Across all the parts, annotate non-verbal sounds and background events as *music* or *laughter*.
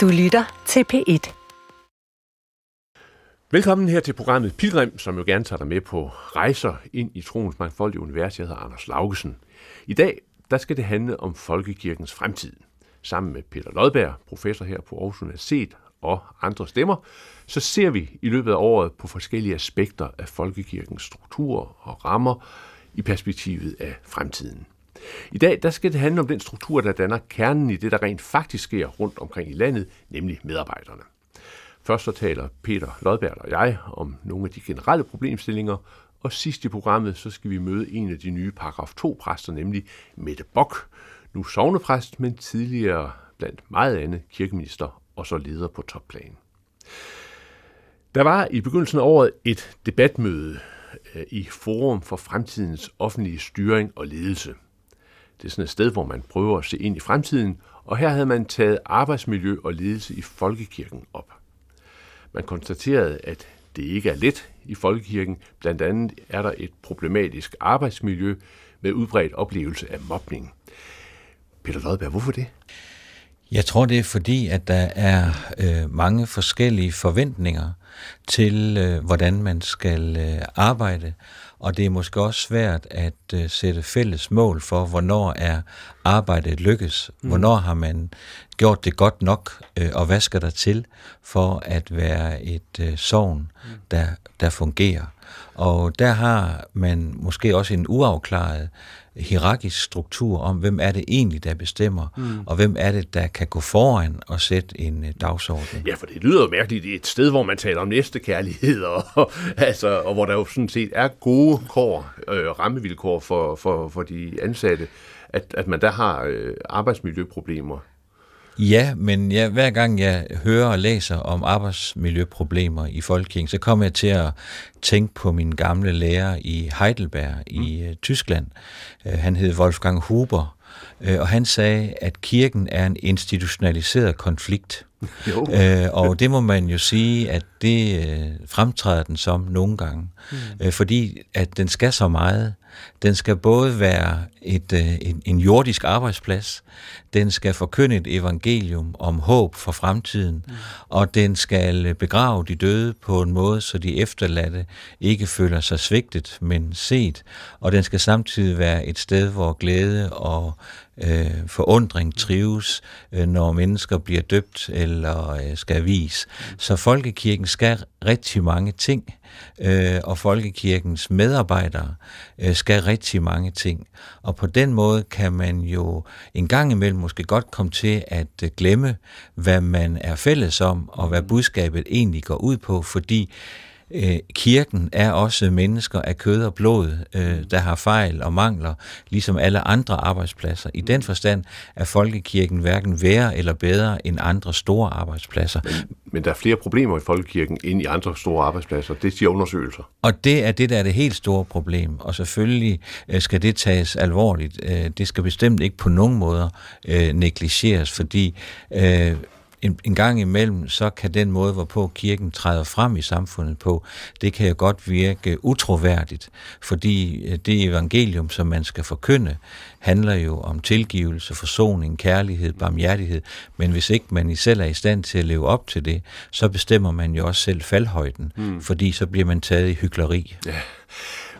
Du lytter til P1. Velkommen her til programmet Pilgrim, som jo gerne tager dig med på rejser ind i troens mangfoldige univers. Jeg hedder Anders Laugesen. I dag der skal det handle om folkekirkens fremtid. Sammen med Peter Lodberg, professor her på Aarhus Universitet, og andre stemmer, så ser vi i løbet af året på forskellige aspekter af folkekirkens struktur og rammer i perspektivet af fremtiden. I dag der skal det handle om den struktur, der danner kernen i det, der rent faktisk sker rundt omkring i landet, nemlig medarbejderne. Først så taler Peter Lodberg og jeg om nogle af de generelle problemstillinger, og sidst i programmet så skal vi møde en af de nye paragraf 2-præster, nemlig Mette Bok, nu sovnepræst, men tidligere blandt meget andet kirkeminister og så leder på topplan. Der var i begyndelsen af året et debatmøde øh, i Forum for Fremtidens Offentlige Styring og Ledelse. Det er sådan et sted, hvor man prøver at se ind i fremtiden, og her havde man taget arbejdsmiljø og ledelse i folkekirken op. Man konstaterede, at det ikke er let i folkekirken. Blandt andet er der et problematisk arbejdsmiljø med udbredt oplevelse af mobning. Peter Lodberg, hvorfor det? Jeg tror, det er fordi, at der er øh, mange forskellige forventninger til, øh, hvordan man skal øh, arbejde, og det er måske også svært at øh, sætte fælles mål for, hvornår er arbejdet lykkes, mm. hvornår har man gjort det godt nok, øh, og hvad skal der til for at være et øh, sovn, mm. der, der fungerer. Og der har man måske også en uafklaret hierarkisk struktur om, hvem er det egentlig, der bestemmer, mm. og hvem er det, der kan gå foran og sætte en uh, dagsorden. Ja, for det lyder jo mærkeligt. Det er et sted, hvor man taler om næstekærlighed, *laughs* og, altså, og hvor der jo sådan set er gode kår, øh, rammevilkår for, for, for de ansatte, at, at man der har øh, arbejdsmiljøproblemer. Ja, men ja, hver gang jeg hører og læser om arbejdsmiljøproblemer i Folkekirken, så kommer jeg til at tænke på min gamle lærer i Heidelberg i mm. Tyskland. Uh, han hed Wolfgang Huber, uh, og han sagde, at kirken er en institutionaliseret konflikt. Jo. Uh, og det må man jo sige, at det uh, fremtræder den som nogle gange. Mm. Uh, fordi at den skal så meget. Den skal både være et, uh, en, en jordisk arbejdsplads, den skal forkynde et evangelium om håb for fremtiden, mm. og den skal begrave de døde på en måde, så de efterladte ikke føler sig svigtet, men set, og den skal samtidig være et sted, hvor glæde og øh, forundring trives, øh, når mennesker bliver døbt eller øh, skal vis. Så folkekirken skal rigtig mange ting, øh, og folkekirkens medarbejdere øh, skal rigtig mange ting. Og på den måde kan man jo en gang imellem måske godt komme til at øh, glemme, hvad man er fælles om, og hvad budskabet egentlig går ud på, fordi øh, kirken er også mennesker af kød og blod, øh, der har fejl og mangler, ligesom alle andre arbejdspladser. I den forstand er folkekirken hverken værre eller bedre end andre store arbejdspladser. Men, men der er flere problemer i folkekirken end i andre store arbejdspladser. Det siger undersøgelser. Og det er det, der er det helt store problem. Og selvfølgelig øh, skal det tages alvorligt. Øh, det skal bestemt ikke på nogen måder øh, negligeres, fordi øh, en, en gang imellem, så kan den måde, hvorpå kirken træder frem i samfundet på, det kan jo godt virke utroværdigt, fordi øh, det evangelium, som man skal forkynde, handler jo om tilgivelse, forsoning, kærlighed, barmhjertighed, men hvis ikke man selv er i stand til at leve op til det, så bestemmer man jo også selv faldhøjden, mm. fordi så bliver man taget i hykleri. Ja.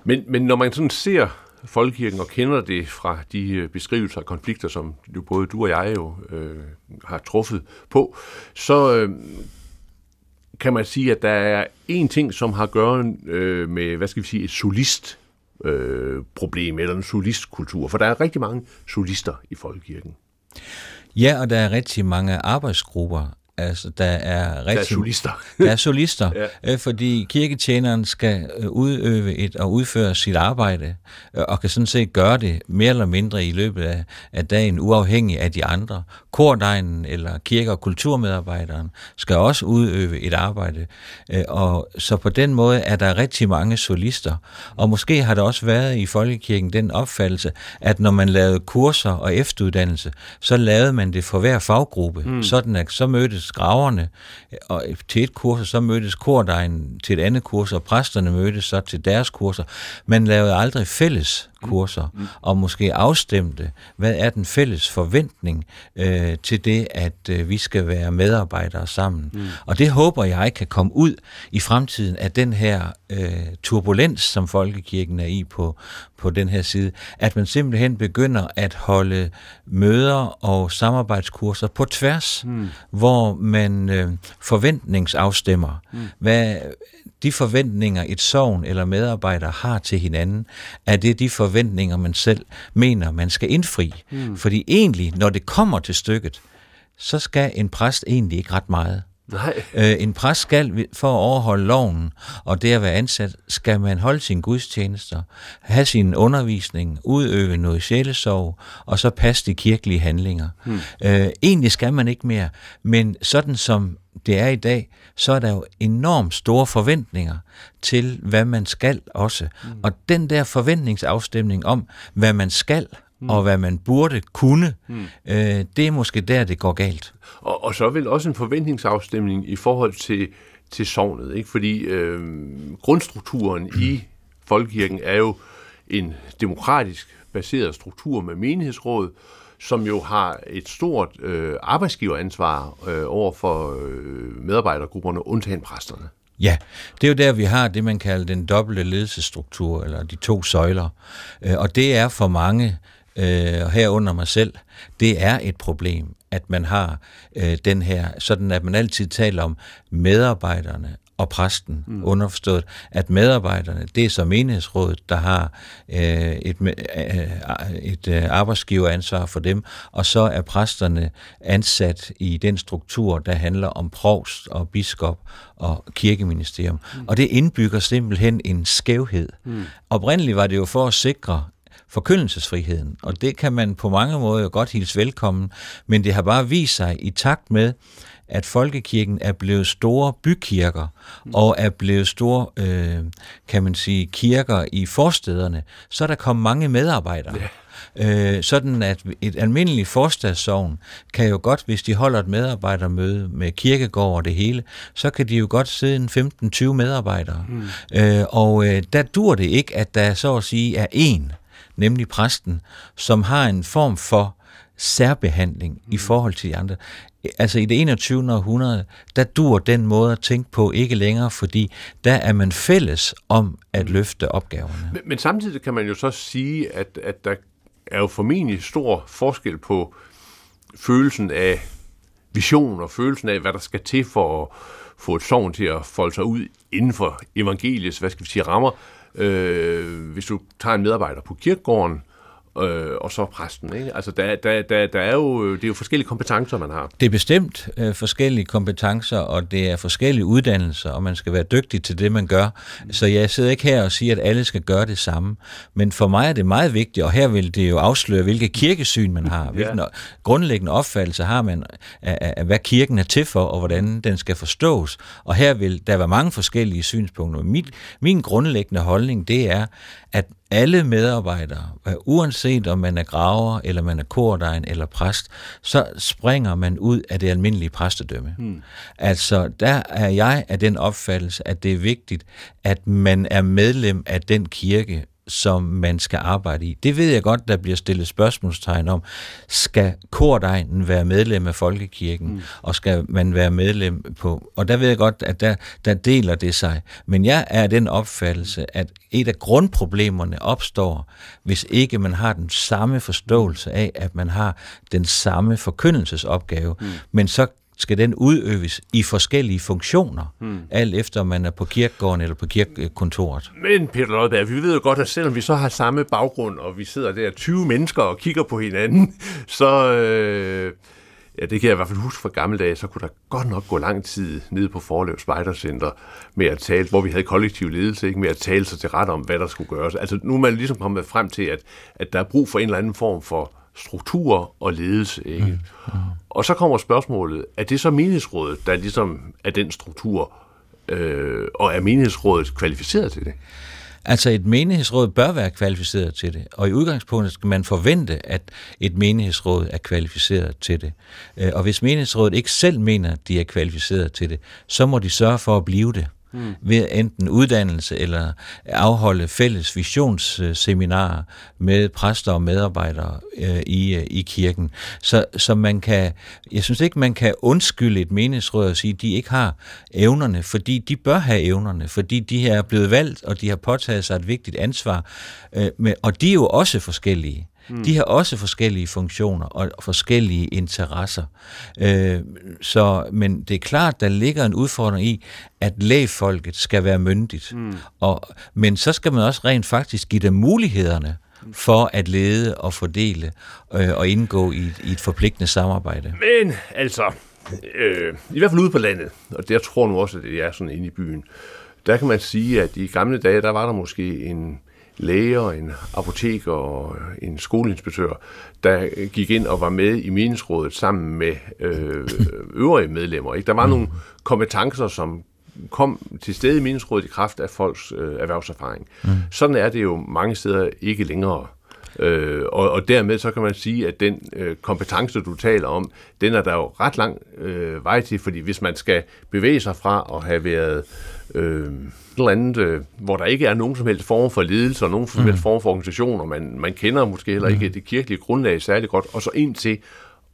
Men, men når man sådan ser folkekirken og kender det fra de øh, beskrivelser af konflikter, som jo både du og jeg jo øh, har truffet på, så øh, kan man sige, at der er en ting, som har at gøre øh, med, hvad skal vi sige, et solist øh, problem eller en solistkultur, for der er rigtig mange solister i folkekirken. Ja, og der er rigtig mange arbejdsgrupper Altså, der er rigtig... Der er solister. der er solister, *laughs* ja. Øh, fordi kirketjeneren skal øh, udøve et og udføre sit arbejde, øh, og kan sådan set gøre det mere eller mindre i løbet af, af dagen, uafhængig af de andre. Kordegnen eller kirke- og kulturmedarbejderen skal også udøve et arbejde, og så på den måde er der rigtig mange solister. Og måske har der også været i Folkekirken den opfattelse, at når man lavede kurser og efteruddannelse, så lavede man det for hver faggruppe, mm. sådan at så mødtes graverne og til et kursus, så mødtes kordejen til et andet kursus, og præsterne mødtes så til deres kurser. Man lavede aldrig fælles kurser, mm. og måske afstemte, hvad er den fælles forventning øh, til det, at øh, vi skal være medarbejdere sammen. Mm. Og det håber jeg kan komme ud i fremtiden af den her øh, turbulens, som folkekirken er i på, på den her side, at man simpelthen begynder at holde møder og samarbejdskurser på tværs, mm. hvor man øh, forventningsafstemmer, mm. hvad de forventninger et sovn eller medarbejder har til hinanden, er det de forventninger, man selv mener, man skal indfri. Mm. Fordi egentlig, når det kommer til stykket, så skal en præst egentlig ikke ret meget. Nej. Øh, en præst skal, for at overholde loven, og det at være ansat, skal man holde sine gudstjenester, have sin undervisning, udøve noget sjælesorg, og så passe de kirkelige handlinger. Hmm. Øh, egentlig skal man ikke mere, men sådan som det er i dag, så er der jo enormt store forventninger til, hvad man skal også. Mm. Og den der forventningsafstemning om, hvad man skal, mm. og hvad man burde kunne, mm. øh, det er måske der, det går galt. Og, og så vel også en forventningsafstemning i forhold til, til sovnet, ikke? fordi øh, grundstrukturen mm. i folkekirken er jo en demokratisk baseret struktur med menighedsråd, som jo har et stort øh, arbejdsgiveransvar øh, over for øh, medarbejdergrupperne, undtagen præsterne. Ja, det er jo der, vi har det, man kalder den dobbelte ledelsesstruktur, eller de to søjler. Øh, og det er for mange, øh, herunder mig selv, det er et problem, at man har øh, den her, sådan at man altid taler om medarbejderne og præsten, mm. underforstået, at medarbejderne, det er så menighedsrådet, der har øh, et, øh, et øh, arbejdsgiveransvar for dem, og så er præsterne ansat i den struktur, der handler om provst og biskop og kirkeministerium. Mm. Og det indbygger simpelthen en skævhed. Mm. Oprindeligt var det jo for at sikre, forkyndelsesfriheden, og det kan man på mange måder godt hilse velkommen, men det har bare vist sig i takt med, at folkekirken er blevet store bykirker, og er blevet store, øh, kan man sige, kirker i forstederne, så er der kommet mange medarbejdere. Ja. Øh, sådan at et almindeligt forstadssovn kan jo godt, hvis de holder et medarbejdermøde med kirkegård og det hele, så kan de jo godt sidde en 15-20 medarbejdere. Mm. Øh, og øh, der dur det ikke, at der så at sige er en, nemlig præsten, som har en form for særbehandling mm. i forhold til de andre. Altså i det 21. århundrede, der dur den måde at tænke på ikke længere, fordi der er man fælles om at mm. løfte opgaverne. Men, men samtidig kan man jo så sige, at, at der er jo formentlig stor forskel på følelsen af vision og følelsen af, hvad der skal til for at få et sovn til at folde sig ud inden for evangeliets, hvad skal vi sige, rammer. Øh, hvis du tager en medarbejder på kirkegården, øh, og så præsten. Ikke? Altså, der, der, der, der er jo, det er jo forskellige kompetencer, man har. Det er bestemt øh, forskellige kompetencer, og det er forskellige uddannelser, og man skal være dygtig til det, man gør. Så jeg sidder ikke her og siger, at alle skal gøre det samme. Men for mig er det meget vigtigt, og her vil det jo afsløre, hvilket kirkesyn man har, *laughs* hvilken ja. grundlæggende opfattelse har man af, af, hvad kirken er til for, og hvordan den skal forstås. Og her vil der være mange forskellige synspunkter. Min, min grundlæggende holdning, det er, at alle medarbejdere, uanset om man er graver, eller man er kordegn eller præst, så springer man ud af det almindelige præstedømme. Hmm. Altså, der er jeg af den opfattelse, at det er vigtigt, at man er medlem af den kirke, som man skal arbejde i. Det ved jeg godt, der bliver stillet spørgsmålstegn om. Skal kordegnen være medlem af Folkekirken, mm. og skal man være medlem på... Og der ved jeg godt, at der, der deler det sig. Men jeg er den opfattelse, at et af grundproblemerne opstår, hvis ikke man har den samme forståelse af, at man har den samme forkyndelsesopgave, mm. men så skal den udøves i forskellige funktioner, hmm. alt efter man er på kirkegården eller på kirkekontoret. Men Peter Lodberg, vi ved jo godt, at selvom vi så har samme baggrund, og vi sidder der 20 mennesker og kigger på hinanden, *laughs* så... Øh ja, det kan jeg i hvert fald huske fra gamle dage, så kunne der godt nok gå lang tid nede på Forlev Spejdercenter med at tale, hvor vi havde kollektiv ledelse, ikke med at tale sig til ret om, hvad der skulle gøres. Altså nu er man ligesom kommet frem til, at, at der er brug for en eller anden form for struktur og ledelse. Ikke? Mm. Mm. Og så kommer spørgsmålet, er det så menighedsrådet, der ligesom er den struktur, øh, og er menighedsrådet kvalificeret til det? Altså et menighedsråd bør være kvalificeret til det, og i udgangspunktet skal man forvente, at et menighedsråd er kvalificeret til det. Øh, og hvis menighedsrådet ikke selv mener, at de er kvalificeret til det, så må de sørge for at blive det mm. ved enten uddannelse eller afholde fælles visionsseminarer med præster og medarbejdere øh, i, øh, i kirken. Så, så man kan, jeg synes ikke, man kan undskylde et meningsråd og sige, at de ikke har evnerne, fordi de bør have evnerne, fordi de er blevet valgt, og de har påtaget sig et vigtigt ansvar. Øh, med, og de er jo også forskellige. Mm. De har også forskellige funktioner og forskellige interesser. Øh, så, men det er klart, der ligger en udfordring i, at lægfolket skal være myndigt. Mm. Og, men så skal man også rent faktisk give dem mulighederne for at lede og fordele øh, og indgå i, i et forpligtende samarbejde. Men altså, øh, i hvert fald ude på landet, og det jeg tror nu også, at det er sådan inde i byen, der kan man sige, at i gamle dage, der var der måske en læger, en apoteker og en skoleinspektør, der gik ind og var med i meningsrådet sammen med øh, øvrige medlemmer. Ikke? Der var mm. nogle kompetencer, som kom til stede i meningsrådet i kraft af folks øh, erhvervserfaring. Mm. Sådan er det jo mange steder ikke længere. Øh, og, og dermed så kan man sige, at den øh, kompetence, du taler om, den er der jo ret lang øh, vej til, fordi hvis man skal bevæge sig fra at have været øh, eller andet, øh, hvor der ikke er nogen som helst form for ledelse og nogen som helst mm. form for organisationer, man, man kender måske heller ikke mm. det kirkelige grundlag særlig godt, og så ind til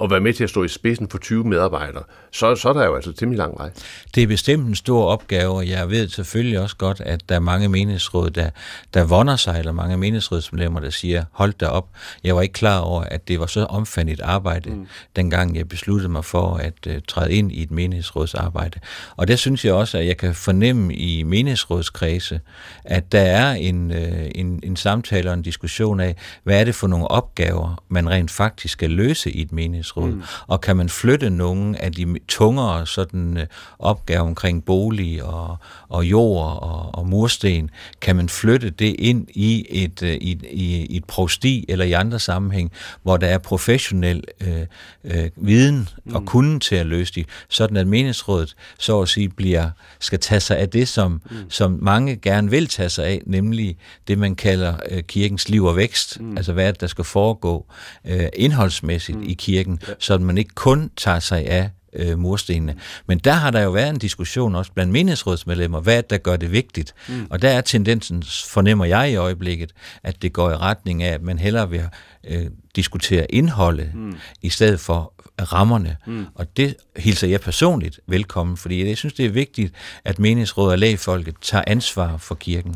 at være med til at stå i spidsen for 20 medarbejdere, så, så er der jo altså temmelig lang vej. Det er bestemt en stor opgave, og jeg ved selvfølgelig også godt, at der er mange menighedsråd, der, der vonder sig, eller mange menighedsrådsmedlemmer, der siger, hold da op, jeg var ikke klar over, at det var så omfandet arbejde, mm. dengang jeg besluttede mig for at uh, træde ind i et menighedsrådsarbejde. Og der synes jeg også, at jeg kan fornemme i menighedsrådskredse, at der er en, uh, en, en samtale og en diskussion af, hvad er det for nogle opgaver, man rent faktisk skal løse i et menighedsråd menighedsråd? Mm. Og kan man flytte nogle af de tungere sådan, øh, opgaver omkring bolig og, og jord og, og mursten, kan man flytte det ind i et, øh, i, i et prosti eller i andre sammenhæng, hvor der er professionel øh, øh, viden mm. og kunden til at løse de, sådan at menighedsrådet så at sige bliver, skal tage sig af det, som, mm. som mange gerne vil tage sig af, nemlig det, man kalder øh, kirkens liv og vækst, mm. altså hvad der skal foregå øh, indholdsmæssigt mm. i kirken, ja. så man ikke kun tager sig af øh, murstenene. Men der har der jo været en diskussion også blandt menighedsrådsmedlemmer, hvad der gør det vigtigt. Mm. Og der er tendensen, fornemmer jeg i øjeblikket, at det går i retning af, at man hellere vil øh, diskutere indholdet, mm. i stedet for rammerne. Mm. Og det hilser jeg personligt velkommen, fordi jeg synes, det er vigtigt, at menighedsråd og lægefolket tager ansvar for kirken.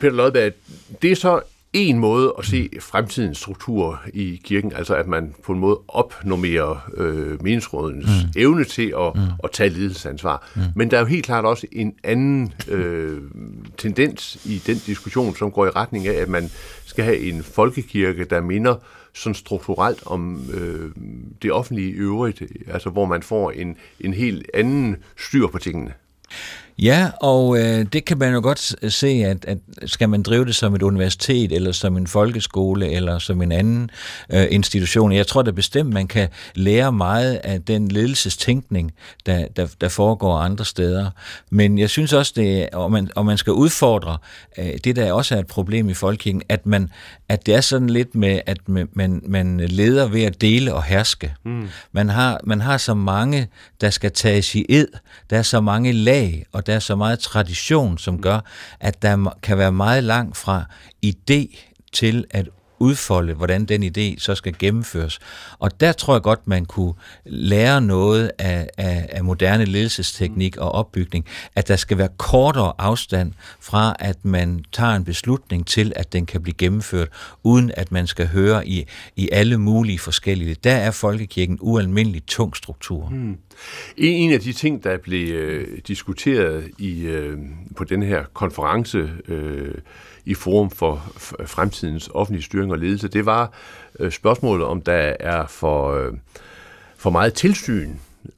Peter Lodberg, det er så en måde at se fremtidens struktur i kirken, altså at man på en måde opnormerer øh, meningsrådens mm. evne til at, mm. at tage ledelsesansvar. Mm. Men der er jo helt klart også en anden øh, tendens i den diskussion, som går i retning af, at man skal have en folkekirke, der minder sådan strukturelt om øh, det offentlige øvrigt, altså hvor man får en, en helt anden styr på tingene. Ja, og øh, det kan man jo godt se, at, at skal man drive det som et universitet, eller som en folkeskole, eller som en anden øh, institution. Jeg tror da bestemt, man kan lære meget af den ledelsestænkning, der, der, der foregår andre steder. Men jeg synes også, det, og, man, og man skal udfordre øh, det, der også er et problem i folkekirken, at, man, at det er sådan lidt med, at man, man leder ved at dele og herske. Mm. Man, har, man har så mange, der skal tages i ed. Der er så mange lag, og der er så meget tradition, som gør, at der kan være meget langt fra idé til at udfolde, hvordan den idé så skal gennemføres. Og der tror jeg godt, man kunne lære noget af, af, af moderne ledelsesteknik og opbygning, at der skal være kortere afstand fra, at man tager en beslutning til, at den kan blive gennemført, uden at man skal høre i, i alle mulige forskellige. Der er folkekirken ualmindelig tung struktur. Hmm. En af de ting, der blev øh, diskuteret i øh, på den her konference øh, i Forum for Fremtidens Offentlige Styring og Ledelse, det var øh, spørgsmålet, om der er for, øh, for meget tilsyn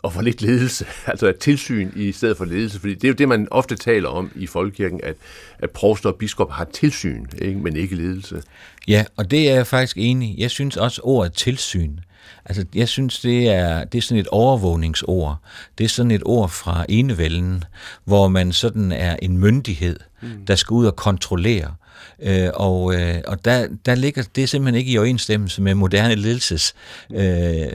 og for lidt ledelse, *laughs* altså et tilsyn i stedet for ledelse, fordi det er jo det, man ofte taler om i folkekirken, at, at provster og biskop har tilsyn, ikke, men ikke ledelse. Ja, og det er jeg faktisk enig Jeg synes også ordet tilsyn Altså, jeg synes, det er, det er sådan et overvågningsord. Det er sådan et ord fra enevælden, hvor man sådan er en myndighed, mm. der skal ud og kontrollere Øh, og øh, og der, der ligger det simpelthen ikke i overensstemmelse med moderne ledelses øh,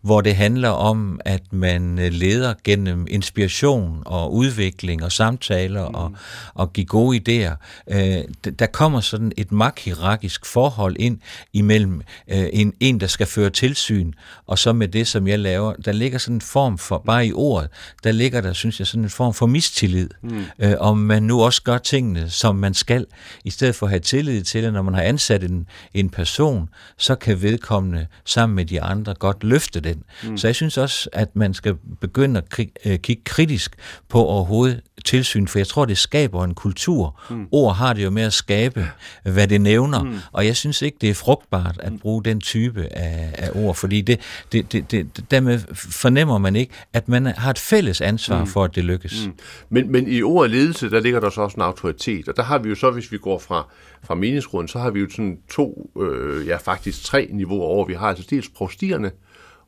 hvor det handler om, at man leder gennem inspiration og udvikling og samtaler mm. og, og give gode idéer. Øh, der kommer sådan et magthierarkisk forhold ind imellem øh, en, en, der skal føre tilsyn, og så med det, som jeg laver. Der ligger sådan en form for, bare i ordet, der ligger der, synes jeg, sådan en form for mistillid. Mm. Øh, om man nu også gør tingene, som man skal, i stedet for at have tillid til, at når man har ansat en, en person, så kan vedkommende sammen med de andre godt løfte den. Mm. Så jeg synes også, at man skal begynde at øh, kigge kritisk på overhovedet tilsyn, for jeg tror, det skaber en kultur. Mm. Ord har det jo med at skabe, hvad det nævner, mm. og jeg synes ikke, det er frugtbart at bruge den type af, af ord, fordi det, det, det, det, dermed fornemmer man ikke, at man har et fælles ansvar mm. for, at det lykkes. Mm. Men, men i ordet ledelse, der ligger der så også en autoritet, og der har vi jo så, hvis vi går fra, fra meningsråden, så har vi jo sådan to, øh, ja faktisk tre niveauer over. Vi har altså dels prostierne,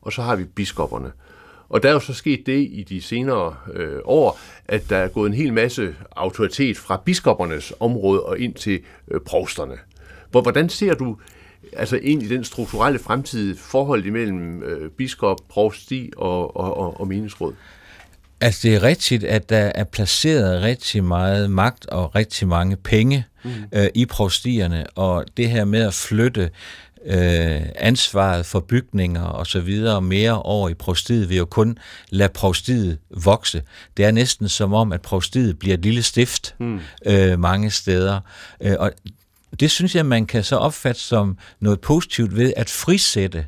og så har vi biskopperne. Og der er jo så sket det i de senere øh, år, at der er gået en hel masse autoritet fra biskoppernes område og ind til øh, provsterne. Hvordan ser du altså i den strukturelle fremtidige forhold imellem øh, biskop, provsti og, og, og, og meningsråd? Altså det er rigtigt, at der er placeret rigtig meget magt og rigtig mange penge mm. øh, i provstierne, og det her med at flytte øh, ansvaret for bygninger og så videre mere over i provstiet vil jo kun lade provstiet vokse. Det er næsten som om, at provstiet bliver et lille stift mm. øh, mange steder. Øh, og det synes jeg, man kan så opfatte som noget positivt ved at frisætte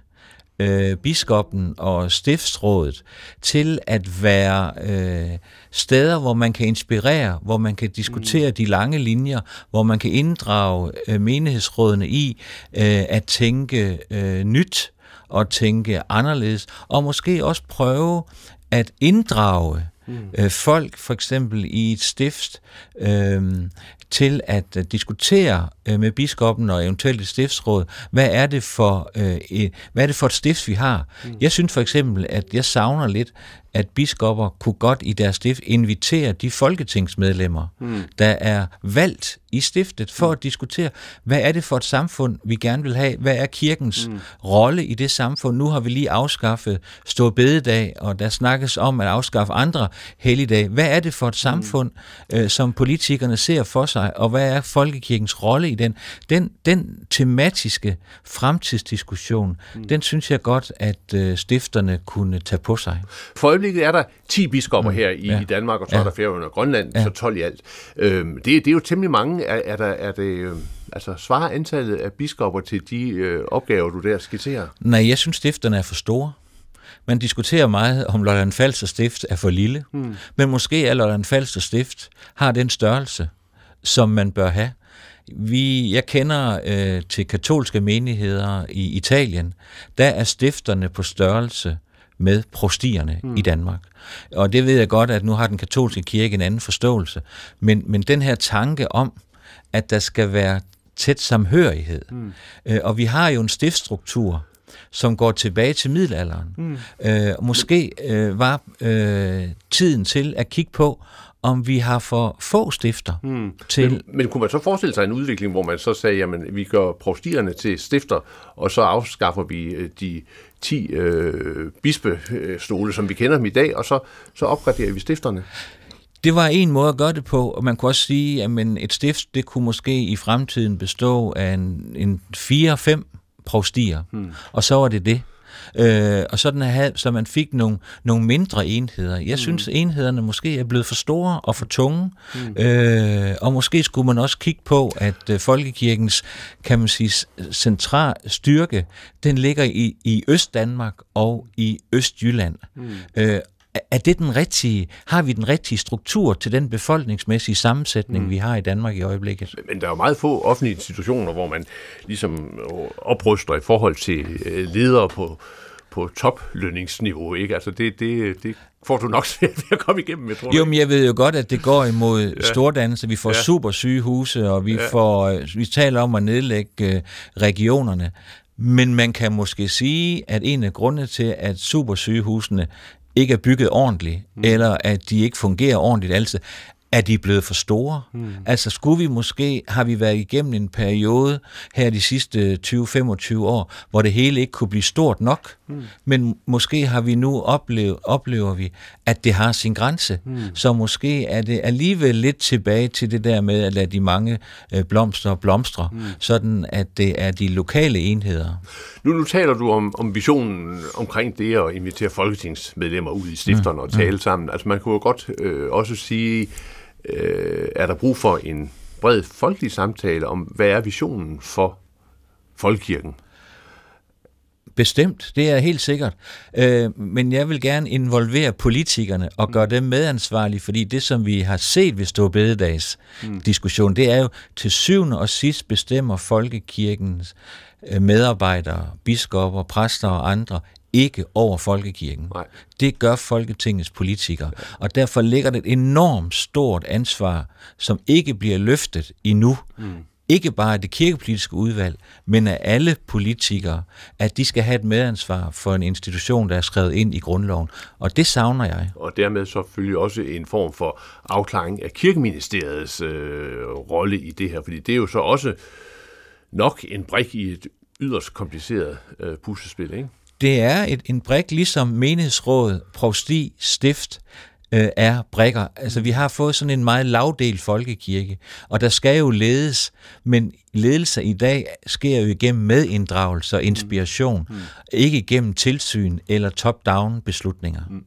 øh, biskoppen og stiftsrådet til at være øh, steder, hvor man kan inspirere, hvor man kan diskutere mm. de lange linjer, hvor man kan inddrage øh, menighedsrådene i øh, at tænke øh, nyt og tænke anderledes, og måske også prøve at inddrage mm. øh, folk, for eksempel i et stift, øh, til at uh, diskutere uh, med biskoppen og eventuelt et stiftsråd, hvad er det for, uh, et, hvad er det for et stift, vi har. Mm. Jeg synes for eksempel, at jeg savner lidt, at biskopper kunne godt i deres stift invitere de folketingsmedlemmer, mm. der er valgt i stiftet for mm. at diskutere, hvad er det for et samfund, vi gerne vil have? Hvad er kirkens mm. rolle i det samfund? Nu har vi lige afskaffet Stor Bededag, og der snakkes om at afskaffe andre helligdage. Hvad er det for et mm. samfund, mm. øh, som politikerne ser for sig, og hvad er folkekirkens rolle i den? Den, den tematiske fremtidsdiskussion, mm. den synes jeg godt, at øh, stifterne kunne tage på sig. For øjeblikket er der 10 biskopper mm. her i, ja. i Danmark, og så ja. er der Færøerne og Grønland, ja. så 12 i alt. Øhm, det, det er jo temmelig mange. Er, er, der, er det... Øh, altså svarer antallet af biskopper til de øh, opgaver, du der skitserer? Nej, jeg synes, stifterne er for store. Man diskuterer meget, om Lolland Falster Stift er for lille, hmm. men måske er Lolland Falster Stift har den størrelse, som man bør have. Vi, jeg kender øh, til katolske menigheder i Italien, der er stifterne på størrelse med prostierne mm. i Danmark. Og det ved jeg godt, at nu har den katolske kirke en anden forståelse. Men, men den her tanke om, at der skal være tæt samhørighed, mm. øh, og vi har jo en stiftstruktur, som går tilbage til middelalderen. Mm. Øh, måske øh, var øh, tiden til at kigge på, om vi har for få stifter hmm. til... Men, men kunne man så forestille sig en udvikling, hvor man så sagde, jamen vi gør prostierne til stifter, og så afskaffer vi øh, de 10 øh, bispestole, som vi kender dem i dag, og så, så opgraderer vi stifterne? Det var en måde at gøre det på, og man kunne også sige, at et stift, det kunne måske i fremtiden bestå af en, en 4-5 provstier, hmm. og så var det det. Øh, og sådan her, så man fik nogle, nogle mindre enheder. Jeg mm. synes, enhederne måske er blevet for store og for tunge, mm. øh, og måske skulle man også kigge på, at øh, folkekirkens, kan man sige, central styrke, den ligger i, i Øst-Danmark og i Østjylland. Mm. Øh, er det den rigtige, har vi den rigtige struktur til den befolkningsmæssige sammensætning, mm. vi har i Danmark i øjeblikket? Men der er jo meget få offentlige institutioner, hvor man ligesom opryster i forhold til øh, ledere på, på toplønningsniveau, ikke? Altså det, det, det får du nok *laughs* svært ved at komme igennem med, tror Jo, men jeg ved jo godt, at det går imod ja. stordannelse. Vi får ja. super sygehuse, og vi, ja. får, øh, vi taler om at nedlægge øh, regionerne. Men man kan måske sige, at en af grundene til, at supersygehusene ikke er bygget ordentligt, mm. eller at de ikke fungerer ordentligt altid, er de blevet for store? Mm. Altså skulle vi måske, har vi været igennem en periode her de sidste 20-25 år, hvor det hele ikke kunne blive stort nok, mm. men måske har vi nu oplevet, oplever vi, at det har sin grænse. Mm. Så måske er det alligevel lidt tilbage til det der med at lade de mange øh, blomster blomstre, mm. sådan at det er de lokale enheder. Nu, nu taler du om, om visionen omkring det at invitere folketingsmedlemmer ud i stifterne mm. og tale mm. sammen. Altså man kunne jo godt øh, også sige, øh, er der brug for en bred folkelig samtale om, hvad er visionen for folkekirken? Bestemt, det er helt sikkert. Øh, men jeg vil gerne involvere politikerne og gøre dem medansvarlige, fordi det, som vi har set ved Stor Bededags mm. diskussion, det er jo til syvende og sidst bestemmer folkekirkens øh, medarbejdere, biskopper, præster og andre ikke over folkekirken. Nej. Det gør Folketingets politikere. Ja. Og derfor ligger det et enormt stort ansvar, som ikke bliver løftet endnu. Mm. Ikke bare af det kirkepolitiske udvalg, men af alle politikere, at de skal have et medansvar for en institution, der er skrevet ind i grundloven. Og det savner jeg. Og dermed så selvfølgelig også en form for afklaring af kirkeministeriets øh, rolle i det her, fordi det er jo så også nok en brik i et yderst kompliceret øh, puslespil, ikke? Det er et, en brik, ligesom menighedsråd, provsti, stift, øh, er brikker. Altså, vi har fået sådan en meget lavdel folkekirke, og der skal jo ledes, men ledelse i dag sker jo igennem medinddragelse og inspiration, mm. Mm. ikke igennem tilsyn eller top-down beslutninger. Mm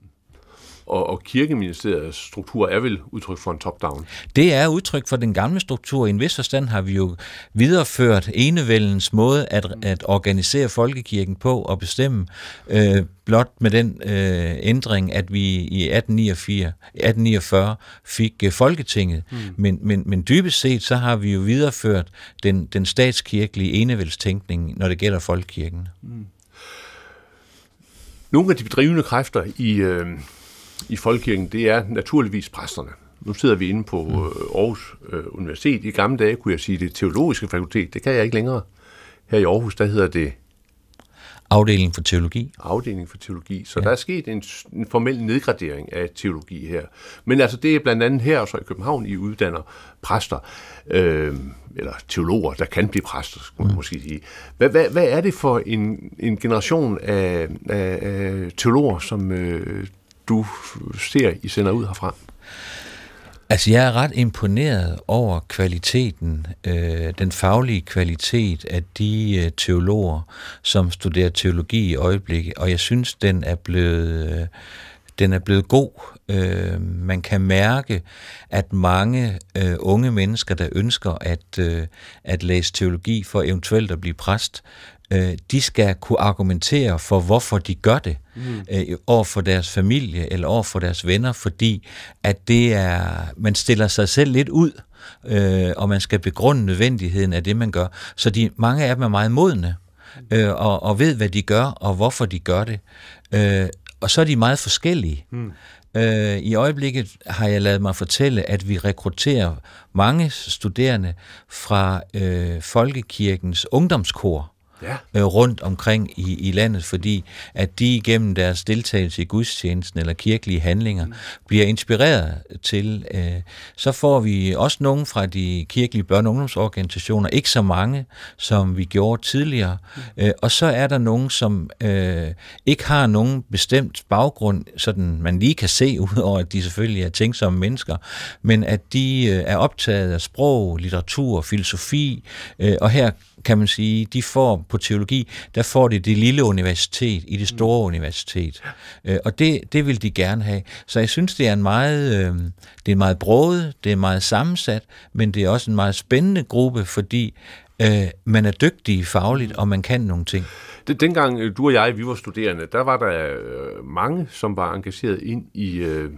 og, og kirkeministeriets struktur er vel udtryk for en top-down? Det er udtryk for den gamle struktur. I en vis forstand har vi jo videreført enevældens måde at, at organisere folkekirken på og bestemme, øh, blot med den øh, ændring, at vi i 1849, 1849 fik øh, Folketinget. Mm. Men, men, men dybest set, så har vi jo videreført den, den statskirkelige enevældstænkning, når det gælder folkekirken. Mm. Nogle af de drivende kræfter i, øh, i folkekirken, det er naturligvis præsterne. Nu sidder vi inde på mm. øh, Aarhus øh, Universitet. I gamle dage kunne jeg sige det teologiske fakultet. Det kan jeg ikke længere. Her i Aarhus, der hedder det Afdeling for teologi. Afdeling for teologi. Så ja. der er sket en, en formel nedgradering af teologi her. Men altså det er blandt andet her, så i København, I uddanner præster, øh, eller teologer, der kan blive præster, skulle man mm. måske sige. Hvad, hvad, hvad er det for en, en generation af, af, af teologer, som øh, du ser, I sender ud herfra? Altså, jeg er ret imponeret over kvaliteten, øh, den faglige kvalitet af de øh, teologer, som studerer teologi i øjeblikket, og jeg synes, den er blevet, øh, den er blevet god. Øh, man kan mærke, at mange øh, unge mennesker, der ønsker at, øh, at læse teologi for eventuelt at blive præst, øh, de skal kunne argumentere for, hvorfor de gør det mm. øh, over for deres familie eller over for deres venner, fordi at det er, man stiller sig selv lidt ud, øh, og man skal begrunde nødvendigheden af det, man gør. Så de, mange af dem er meget modne, øh, og, og ved, hvad de gør, og hvorfor de gør det. Øh, og så er de meget forskellige. Mm. Øh, I øjeblikket har jeg lavet mig fortælle, at vi rekrutterer mange studerende fra øh, Folkekirkens ungdomskor ja. øh, rundt omkring i, i landet, fordi at de igennem deres deltagelse i gudstjenesten eller kirkelige handlinger mm. bliver inspireret til. Øh, så får vi også nogen fra de kirkelige børne- og ungdomsorganisationer, ikke så mange, som vi gjorde tidligere, mm. øh, og så er der nogen, som øh, ikke har nogen bestemt baggrund, sådan man lige kan se, *laughs* udover at de selvfølgelig er tænksomme mennesker, men at de øh, er optaget af sprog, litteratur, filosofi, øh, og her kan man sige, de får på teologi, der får de det lille universitet i det store mm. universitet. Øh, og det, det vil de gerne have. Så jeg synes, det er en meget, øh, det er meget broget, det er meget sammensat, men det er også en meget spændende gruppe, fordi øh, man er dygtig fagligt, og man kan nogle ting. Det, dengang øh, du og jeg, vi var studerende, der var der øh, mange, som var engageret ind i øh,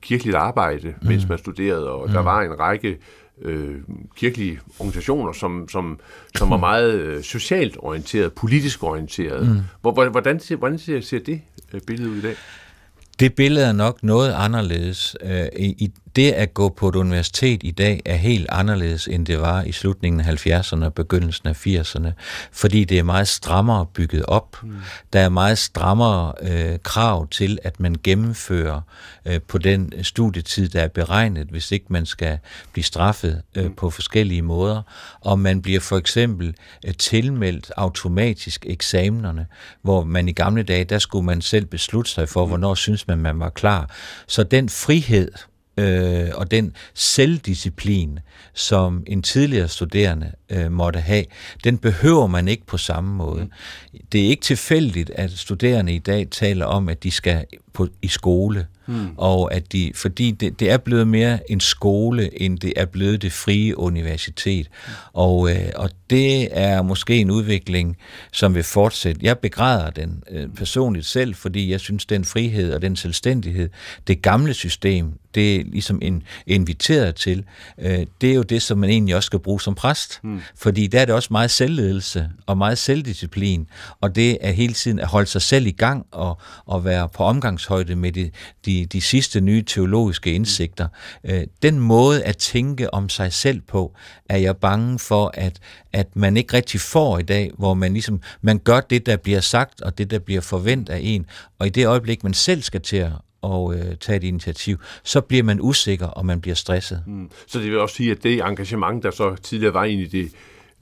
kirkeligt arbejde, mens mm. man studerede, og mm. der var en række øh, kirkelige organisationer, som, som, som var meget øh, socialt orienteret, politisk orienteret. Mm. Hvordan, ser, hvordan ser, ser det øh, billede ud i dag? Det billede er nok noget anderledes. Øh, I, det at gå på et universitet i dag er helt anderledes, end det var i slutningen af 70'erne og begyndelsen af 80'erne, fordi det er meget strammere bygget op. Mm. Der er meget strammere øh, krav til, at man gennemfører øh, på den studietid, der er beregnet, hvis ikke man skal blive straffet øh, mm. på forskellige måder. Og man bliver for eksempel øh, tilmeldt automatisk eksamenerne, hvor man i gamle dage, der skulle man selv beslutte sig for, mm. hvornår synes man, man var klar. Så den frihed, øh, og den selvdisciplin, som en tidligere studerende øh, måtte have, den behøver man ikke på samme måde. Mm. Det er ikke tilfældigt, at studerende i dag taler om, at de skal på, i skole, mm. og at de, fordi det, det er blevet mere en skole, end det er blevet det frie universitet. Mm. Og, øh, og det er måske en udvikling, som vil fortsætte. Jeg begræder den øh, personligt selv, fordi jeg synes, den frihed og den selvstændighed, det gamle system, det er ligesom en, inviteret til, øh, det er jo det, som man egentlig også skal bruge som præst. Mm. Fordi der er det også meget selvledelse og meget selvdisciplin, og det er hele tiden at holde sig selv i gang og, og være på omgangshøjde med de, de, de sidste nye teologiske indsigter. Øh, den måde at tænke om sig selv på, er jeg bange for, at, at man ikke rigtig får i dag, hvor man ligesom, man gør det, der bliver sagt, og det, der bliver forventet af en, og i det øjeblik, man selv skal til at og øh, tage et initiativ, så bliver man usikker, og man bliver stresset. Mm. Så det vil også sige, at det engagement, der så tidligere var ind i det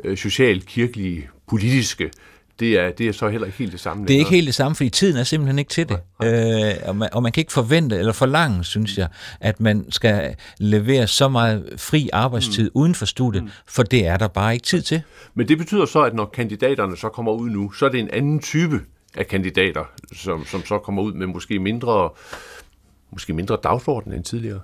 øh, socialt, kirkelige, politiske, det er, det er så heller ikke helt det samme. Det er ikke helt det samme, fordi tiden er simpelthen ikke til det. Øh, og, man, og man kan ikke forvente eller forlange, synes jeg, at man skal levere så meget fri arbejdstid mm. uden for studiet, mm. for det er der bare ikke tid til. Men det betyder så, at når kandidaterne så kommer ud nu, så er det en anden type af kandidater, som, som så kommer ud med måske mindre, måske mindre dagsorden end tidligere.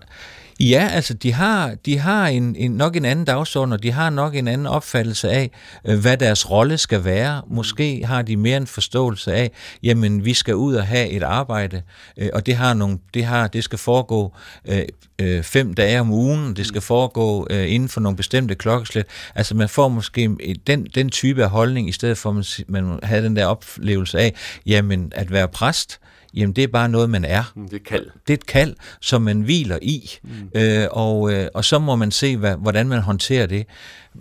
Ja, altså de har, de har en, en, nok en anden dagsorden, og de har nok en anden opfattelse af, øh, hvad deres rolle skal være. Måske har de mere en forståelse af, jamen vi skal ud og have et arbejde, øh, og det har nogle, det har, det skal foregå øh, øh, fem dage om ugen, det skal foregå øh, inden for nogle bestemte klokkeslæt. Altså man får måske den, den type af holdning, i stedet for at man, man havde den der oplevelse af, jamen at være præst, Jamen, det er bare noget, man er. Mm, det er kald. Det er et kald, som man hviler i, mm. øh, og, øh, og så må man se, hvad, hvordan man håndterer det.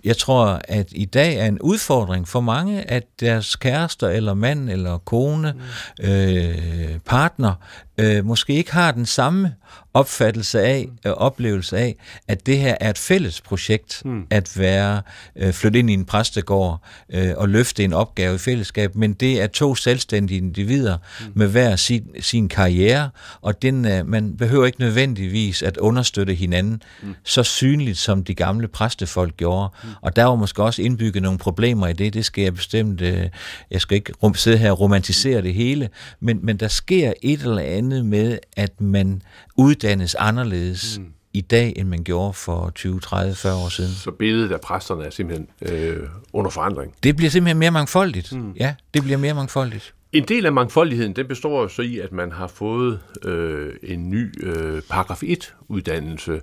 Jeg tror, at i dag er en udfordring for mange, at deres kærester eller mand eller kone, mm. øh, partner, øh, måske ikke har den samme opfattelse af, øh, oplevelse af, at det her er et fælles projekt, mm. at være øh, flytte ind i en præstegård øh, og løfte en opgave i fællesskab, men det er to selvstændige individer mm. med hver sin, sin karriere, og den, øh, man behøver ikke nødvendigvis at understøtte hinanden mm. så synligt, som de gamle præstefolk gjorde. Mm. Og der var måske også indbygget nogle problemer i det, det skal jeg bestemt, øh, jeg skal ikke rum, sidde her og romantisere det hele, men, men der sker et eller andet med, at man uddannes anderledes mm. i dag, end man gjorde for 20, 30, 40 år siden. Så billedet af præsterne er simpelthen øh, under forandring? Det bliver simpelthen mere mangfoldigt. Mm. Ja, det bliver mere mangfoldigt. En del af mangfoldigheden, den består så i, at man har fået øh, en ny øh, paragraf 1-uddannelse,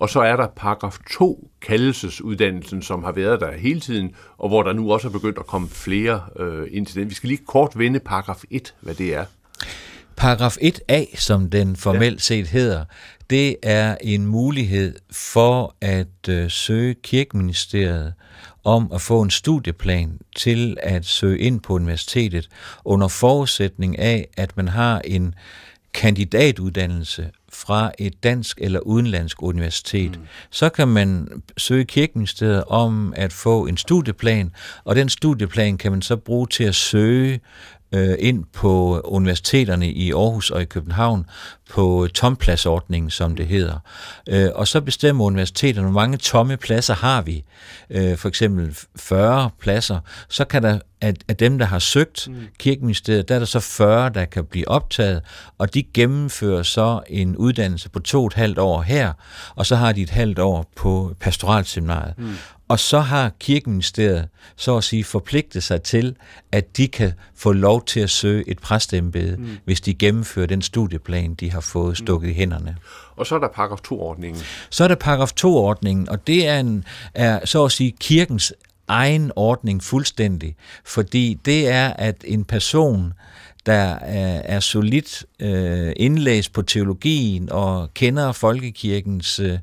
og så er der paragraf 2 kaldelsesuddannelsen, som har været der hele tiden, og hvor der nu også er begyndt at komme flere øh, ind til den. Vi skal lige kort vende paragraf 1, hvad det er. Paragraf 1a, som den formelt set hedder, det er en mulighed for at øh, søge kirkeministeriet om at få en studieplan til at søge ind på universitetet under forudsætning af, at man har en kandidatuddannelse fra et dansk eller udenlandsk universitet, mm. så kan man søge kirkeministeriet om at få en studieplan, og den studieplan kan man så bruge til at søge øh, ind på universiteterne i Aarhus og i København på tompladsordningen, som det hedder. Øh, og så bestemmer universiteterne, hvor mange tomme pladser har vi. Øh, for eksempel 40 pladser. Så kan der af dem, der har søgt mm. kirkeministeriet, der er der så 40, der kan blive optaget, og de gennemfører så en uddannelse på to og et halvt år her, og så har de et halvt år på pastoralseminariet. Mm. Og så har kirkeministeriet så at sige forpligtet sig til, at de kan få lov til at søge et præstembede, mm. hvis de gennemfører den studieplan, de har fået mm. stukket mm. i hænderne. Og så er der paragraf 2-ordningen. Så er der paragraf 2-ordningen, og det er, en, er så at sige kirkens egen ordning fuldstændig, fordi det er, at en person, der er, er solidt øh, indlæst på teologien og kender folkekirkens øh,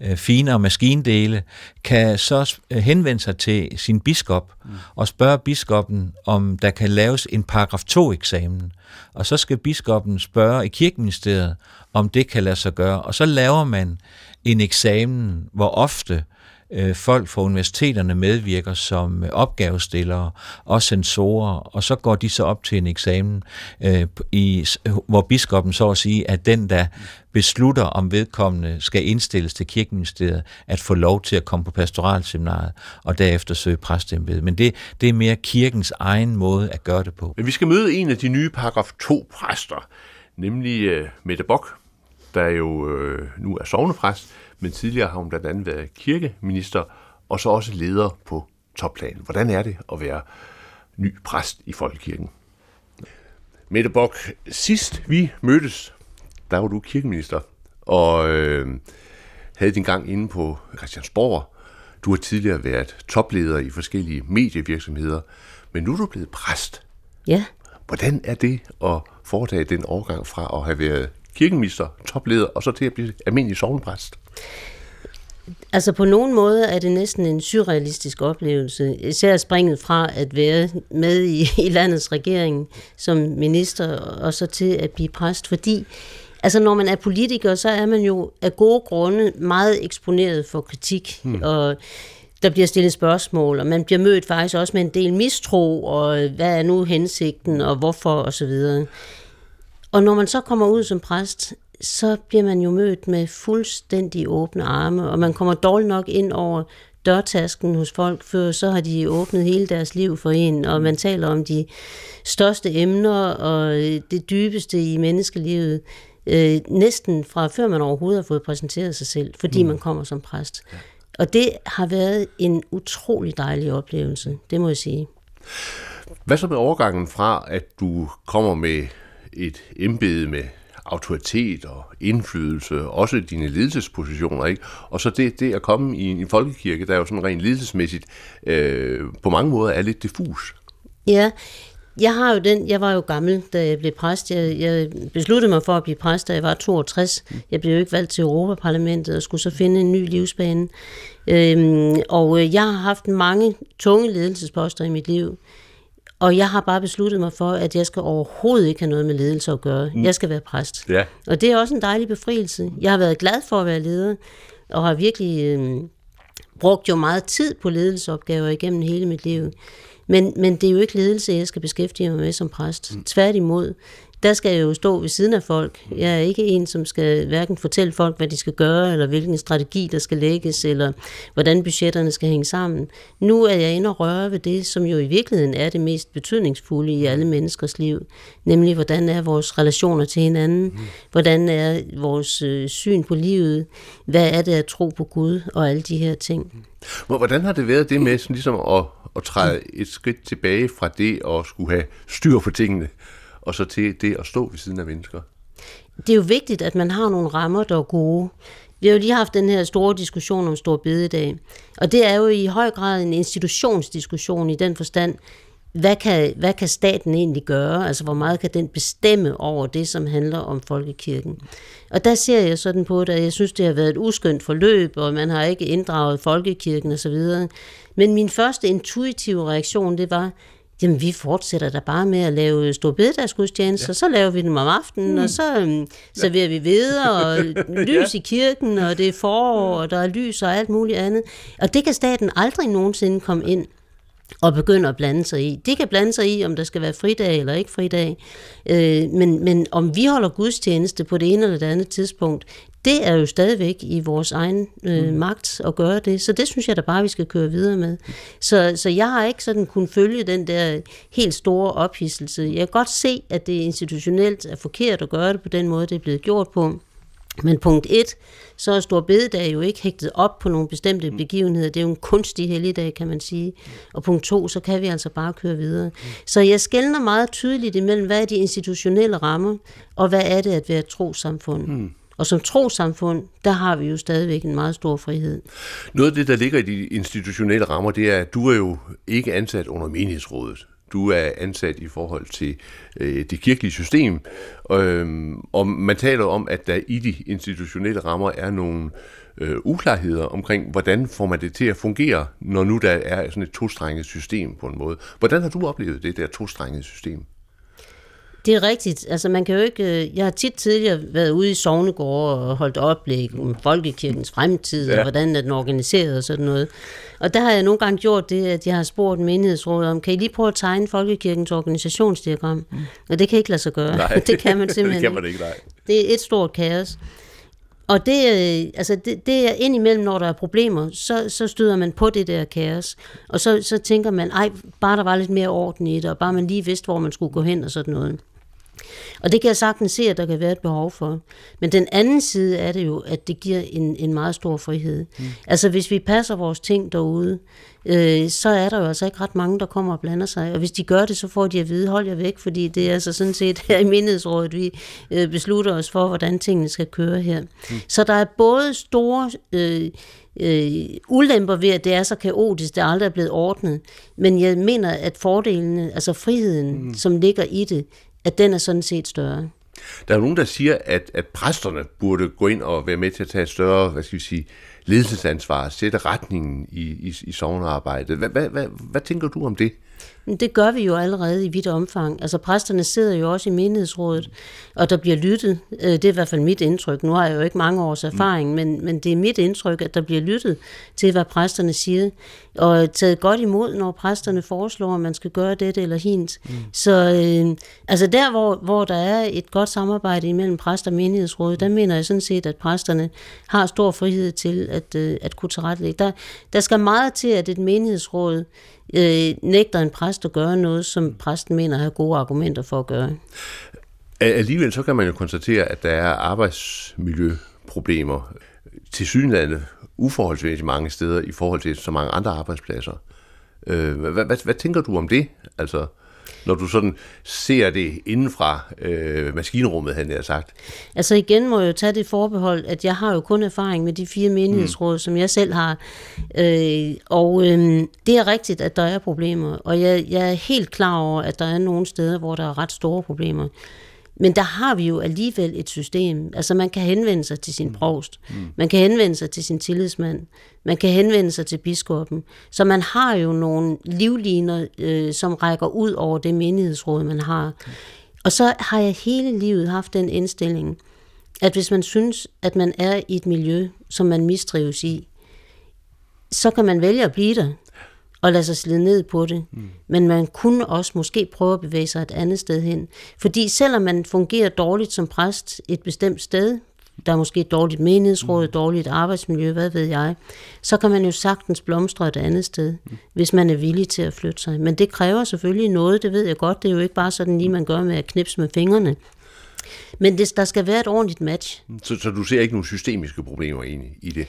øh finere maskindele, kan så øh, henvende sig til sin biskop mm. og spørge biskoppen, om der kan laves en paragraf 2-eksamen. Og så skal biskoppen spørge i kirkeministeriet, om det kan lade sig gøre. Og så laver man en eksamen, hvor ofte øh, Øh, folk fra universiteterne medvirker som øh, opgavestillere og sensorer, og så går de så op til en eksamen, øh, i, hvor biskoppen så at sige, at den, der beslutter, om vedkommende skal indstilles til kirkeministeriet, at få lov til at komme på pastoralseminaret, og derefter søge præstembede. Men det, det er mere kirkens egen måde at gøre det på. Men vi skal møde en af de nye paragraf 2 præster, nemlig øh, Mette Bok, der jo øh, nu er sovnepræst, men tidligere har hun blandt andet været kirkeminister, og så også leder på topplanen. Hvordan er det at være ny præst i Folkekirken? Mette Bock, sidst vi mødtes, der var du kirkeminister, og øh, havde din gang inde på Christiansborg. Du har tidligere været topleder i forskellige medievirksomheder, men nu er du blevet præst. Ja. Hvordan er det at foretage den overgang fra at have været kirkeminister, topleder, og så til at blive almindelig sovnepræst? Altså på nogen måde er det næsten en surrealistisk oplevelse, især springet fra at være med i, i landets regering som minister, og så til at blive præst, fordi altså når man er politiker, så er man jo af gode grunde meget eksponeret for kritik, hmm. og der bliver stillet spørgsmål, og man bliver mødt faktisk også med en del mistro, og hvad er nu hensigten, og hvorfor, og så videre. Og når man så kommer ud som præst, så bliver man jo mødt med fuldstændig åbne arme, og man kommer dårligt nok ind over dørtasken hos folk, før så har de åbnet hele deres liv for en, og man taler om de største emner og det dybeste i menneskelivet, øh, næsten fra før man overhovedet har fået præsenteret sig selv, fordi mm. man kommer som præst. Ja. Og det har været en utrolig dejlig oplevelse, det må jeg sige. Hvad så med overgangen fra, at du kommer med et embede med autoritet og indflydelse, også dine ledelsespositioner, ikke? Og så det, det at komme i en folkekirke, der er jo sådan rent ledelsesmæssigt øh, på mange måder er lidt diffus. Ja, jeg har jo den, jeg var jo gammel, da jeg blev præst. Jeg, jeg besluttede mig for at blive præst, da jeg var 62. Jeg blev jo ikke valgt til Europaparlamentet og skulle så finde en ny livsbane. Øhm, og øh, jeg har haft mange tunge ledelsesposter i mit liv. Og jeg har bare besluttet mig for, at jeg skal overhovedet ikke have noget med ledelse at gøre. Mm. Jeg skal være præst. Ja. Og det er også en dejlig befrielse. Jeg har været glad for at være leder, og har virkelig øh, brugt jo meget tid på ledelsesopgaver igennem hele mit liv. Men, men det er jo ikke ledelse, jeg skal beskæftige mig med som præst. Mm. Tværtimod der skal jeg jo stå ved siden af folk. Jeg er ikke en, som skal hverken fortælle folk, hvad de skal gøre, eller hvilken strategi, der skal lægges, eller hvordan budgetterne skal hænge sammen. Nu er jeg inde og røre ved det, som jo i virkeligheden er det mest betydningsfulde i alle menneskers liv. Nemlig, hvordan er vores relationer til hinanden? Hvordan er vores øh, syn på livet? Hvad er det at tro på Gud? Og alle de her ting. Hvordan har det været det med sådan ligesom at, at træde et skridt tilbage fra det og skulle have styr på tingene? Og så til det at stå ved siden af mennesker. Det er jo vigtigt, at man har nogle rammer, der er gode. Vi har jo lige haft den her store diskussion om Stor Bededag, og det er jo i høj grad en institutionsdiskussion i den forstand, hvad kan, hvad kan staten egentlig gøre? Altså, hvor meget kan den bestemme over det, som handler om folkekirken? Og der ser jeg sådan på det, at jeg synes, det har været et uskyndt forløb, og man har ikke inddraget folkekirken osv. Men min første intuitive reaktion, det var, jamen vi fortsætter da bare med at lave storbededagsgudstjenester, ja. så laver vi dem om aftenen, mm. og så um, serverer vi videre, og *laughs* lys ja. i kirken, og det er forår, og der er lys og alt muligt andet. Og det kan staten aldrig nogensinde komme ind og begynde at blande sig i. Det kan blande sig i, om der skal være fridag eller ikke fridag, øh, men, men om vi holder gudstjeneste på det ene eller det andet tidspunkt, det er jo stadigvæk i vores egen øh, mm. magt at gøre det, så det synes jeg da bare, vi skal køre videre med. Så, så jeg har ikke sådan kun følge den der helt store ophidselse. Jeg kan godt se, at det institutionelt er forkert at gøre det på den måde, det er blevet gjort på. Men punkt et, så er Stor Bededag jo ikke hægtet op på nogle bestemte begivenheder. Det er jo en kunstig helligdag, kan man sige. Og punkt to, så kan vi altså bare køre videre. Så jeg skældner meget tydeligt imellem, hvad er de institutionelle rammer, og hvad er det at være et trosamfund. Mm. Og som trosamfund, der har vi jo stadigvæk en meget stor frihed. Noget af det, der ligger i de institutionelle rammer, det er, at du er jo ikke ansat under menighedsrådet. Du er ansat i forhold til øh, det kirkelige system, øh, og man taler om, at der i de institutionelle rammer er nogle øh, uklarheder omkring, hvordan får man det til at fungere, når nu der er sådan et tostrenget system på en måde. Hvordan har du oplevet det der tostrenget system? Det er rigtigt. Altså man kan jo ikke... øh, Jeg har tit tidligere været ude i Sognegård og holdt oplæg om folkekirkens fremtid, ja. Ja. og hvordan er den organiseret og sådan noget. Og der har jeg nogle gange gjort det, at jeg har spurgt menighedsrådet om, kan I lige prøve at tegne folkekirkens organisationsdiagram? Mm. Og det kan ikke lade sig gøre. Nej, *laughs* det kan man simpelthen *laughs* det kan man ikke, nej. Det er et stort kaos. Og det, øh, altså det, det er indimellem, når der er problemer, så, så støder man på det der kaos. Og så, så tænker man, ej, bare der var lidt mere orden i det, og bare man lige vidste, hvor man skulle gå hen og sådan noget. Og det kan jeg sagtens se, at der kan være et behov for. Men den anden side er det jo, at det giver en, en meget stor frihed. Mm. Altså hvis vi passer vores ting derude, øh, så er der jo altså ikke ret mange, der kommer og blander sig. Og hvis de gør det, så får de at vide, hold jer væk, fordi det er altså sådan set her i menighedsrådet, vi øh, beslutter os for, hvordan tingene skal køre her. Mm. Så der er både store... Øh, øh, ulemper ved, at det er så kaotisk, det aldrig er blevet ordnet. Men jeg mener, at fordelene, altså friheden, mm. som ligger i det, at den er sådan set større. Der er nogen, der siger, at, at præsterne burde gå ind og være med til at tage et større, hvad skal vi sige, ledelsesansvar, sætte retningen i, i, i sovnearbejdet. Hvad, hvad, hvad, hvad tænker du om det? Men det gør vi jo allerede i vidt omfang. Altså præsterne sidder jo også i menighedsrådet, og der bliver lyttet. Øh, Det er i hvert fald mit indtryk. Nu har jeg jo ikke mange års erfaring, men, men det er mit indtryk, at der bliver lyttet til, hvad præsterne siger, og taget godt imod, når præsterne foreslår, at man skal gøre dette eller hint. Mm. Så øh, altså der, hvor, hvor der er et godt samarbejde imellem præst og menighedsråd, der mener jeg sådan set, at præsterne har stor frihed til at, øh, at kunne tilrettelægge. Der, der skal meget til, at et menighedsråd øh, nægter en præst at gøre noget, som præsten mener har gode argumenter for at gøre. Alligevel så kan man jo konstatere, at der er arbejdsmiljøproblemer til synlande uforholdsmæssigt mange steder i forhold til så mange andre arbejdspladser. Øh, Hvad, hvad, hvad tænker du om det? Altså, når du sådan ser det inden fra øh, maskinrummet, han har sagt. Altså igen må jeg jo tage det forbehold, at jeg har jo kun erfaring med de fire menighedsråd, mm. som jeg selv har. Øh, og øh, det er rigtigt, at der er problemer, og jeg, jeg er helt klar over, at der er nogle steder, hvor der er ret store problemer. Men der har vi jo alligevel et system. Altså man kan henvende sig til sin provst, mm. man kan henvende sig til sin tillidsmand, man kan henvende sig til biskoppen. Så man har jo nogle livliner, øh, som rækker ud over det menighedsråd, man har. Og så har jeg hele livet haft den indstilling, at hvis man synes, at man er i et miljø, som man mistrives i, så kan man vælge at blive der og lade sig slide ned på det. Mm. Men man kunne også måske prøve at bevæge sig et andet sted hen. Fordi selvom man fungerer dårligt som præst et bestemt sted, der er måske et dårligt menighedsråd, mm. dårligt arbejdsmiljø, hvad ved jeg, så kan man jo sagtens blomstre et andet sted, mm. hvis man er villig til at flytte sig. Men det kræver selvfølgelig noget, det ved jeg godt. Det er jo ikke bare sådan lige, man gør med at knipse med fingrene. Men det, der skal være et ordentligt match. Så, så du ser ikke nogen systemiske problemer egentlig i det?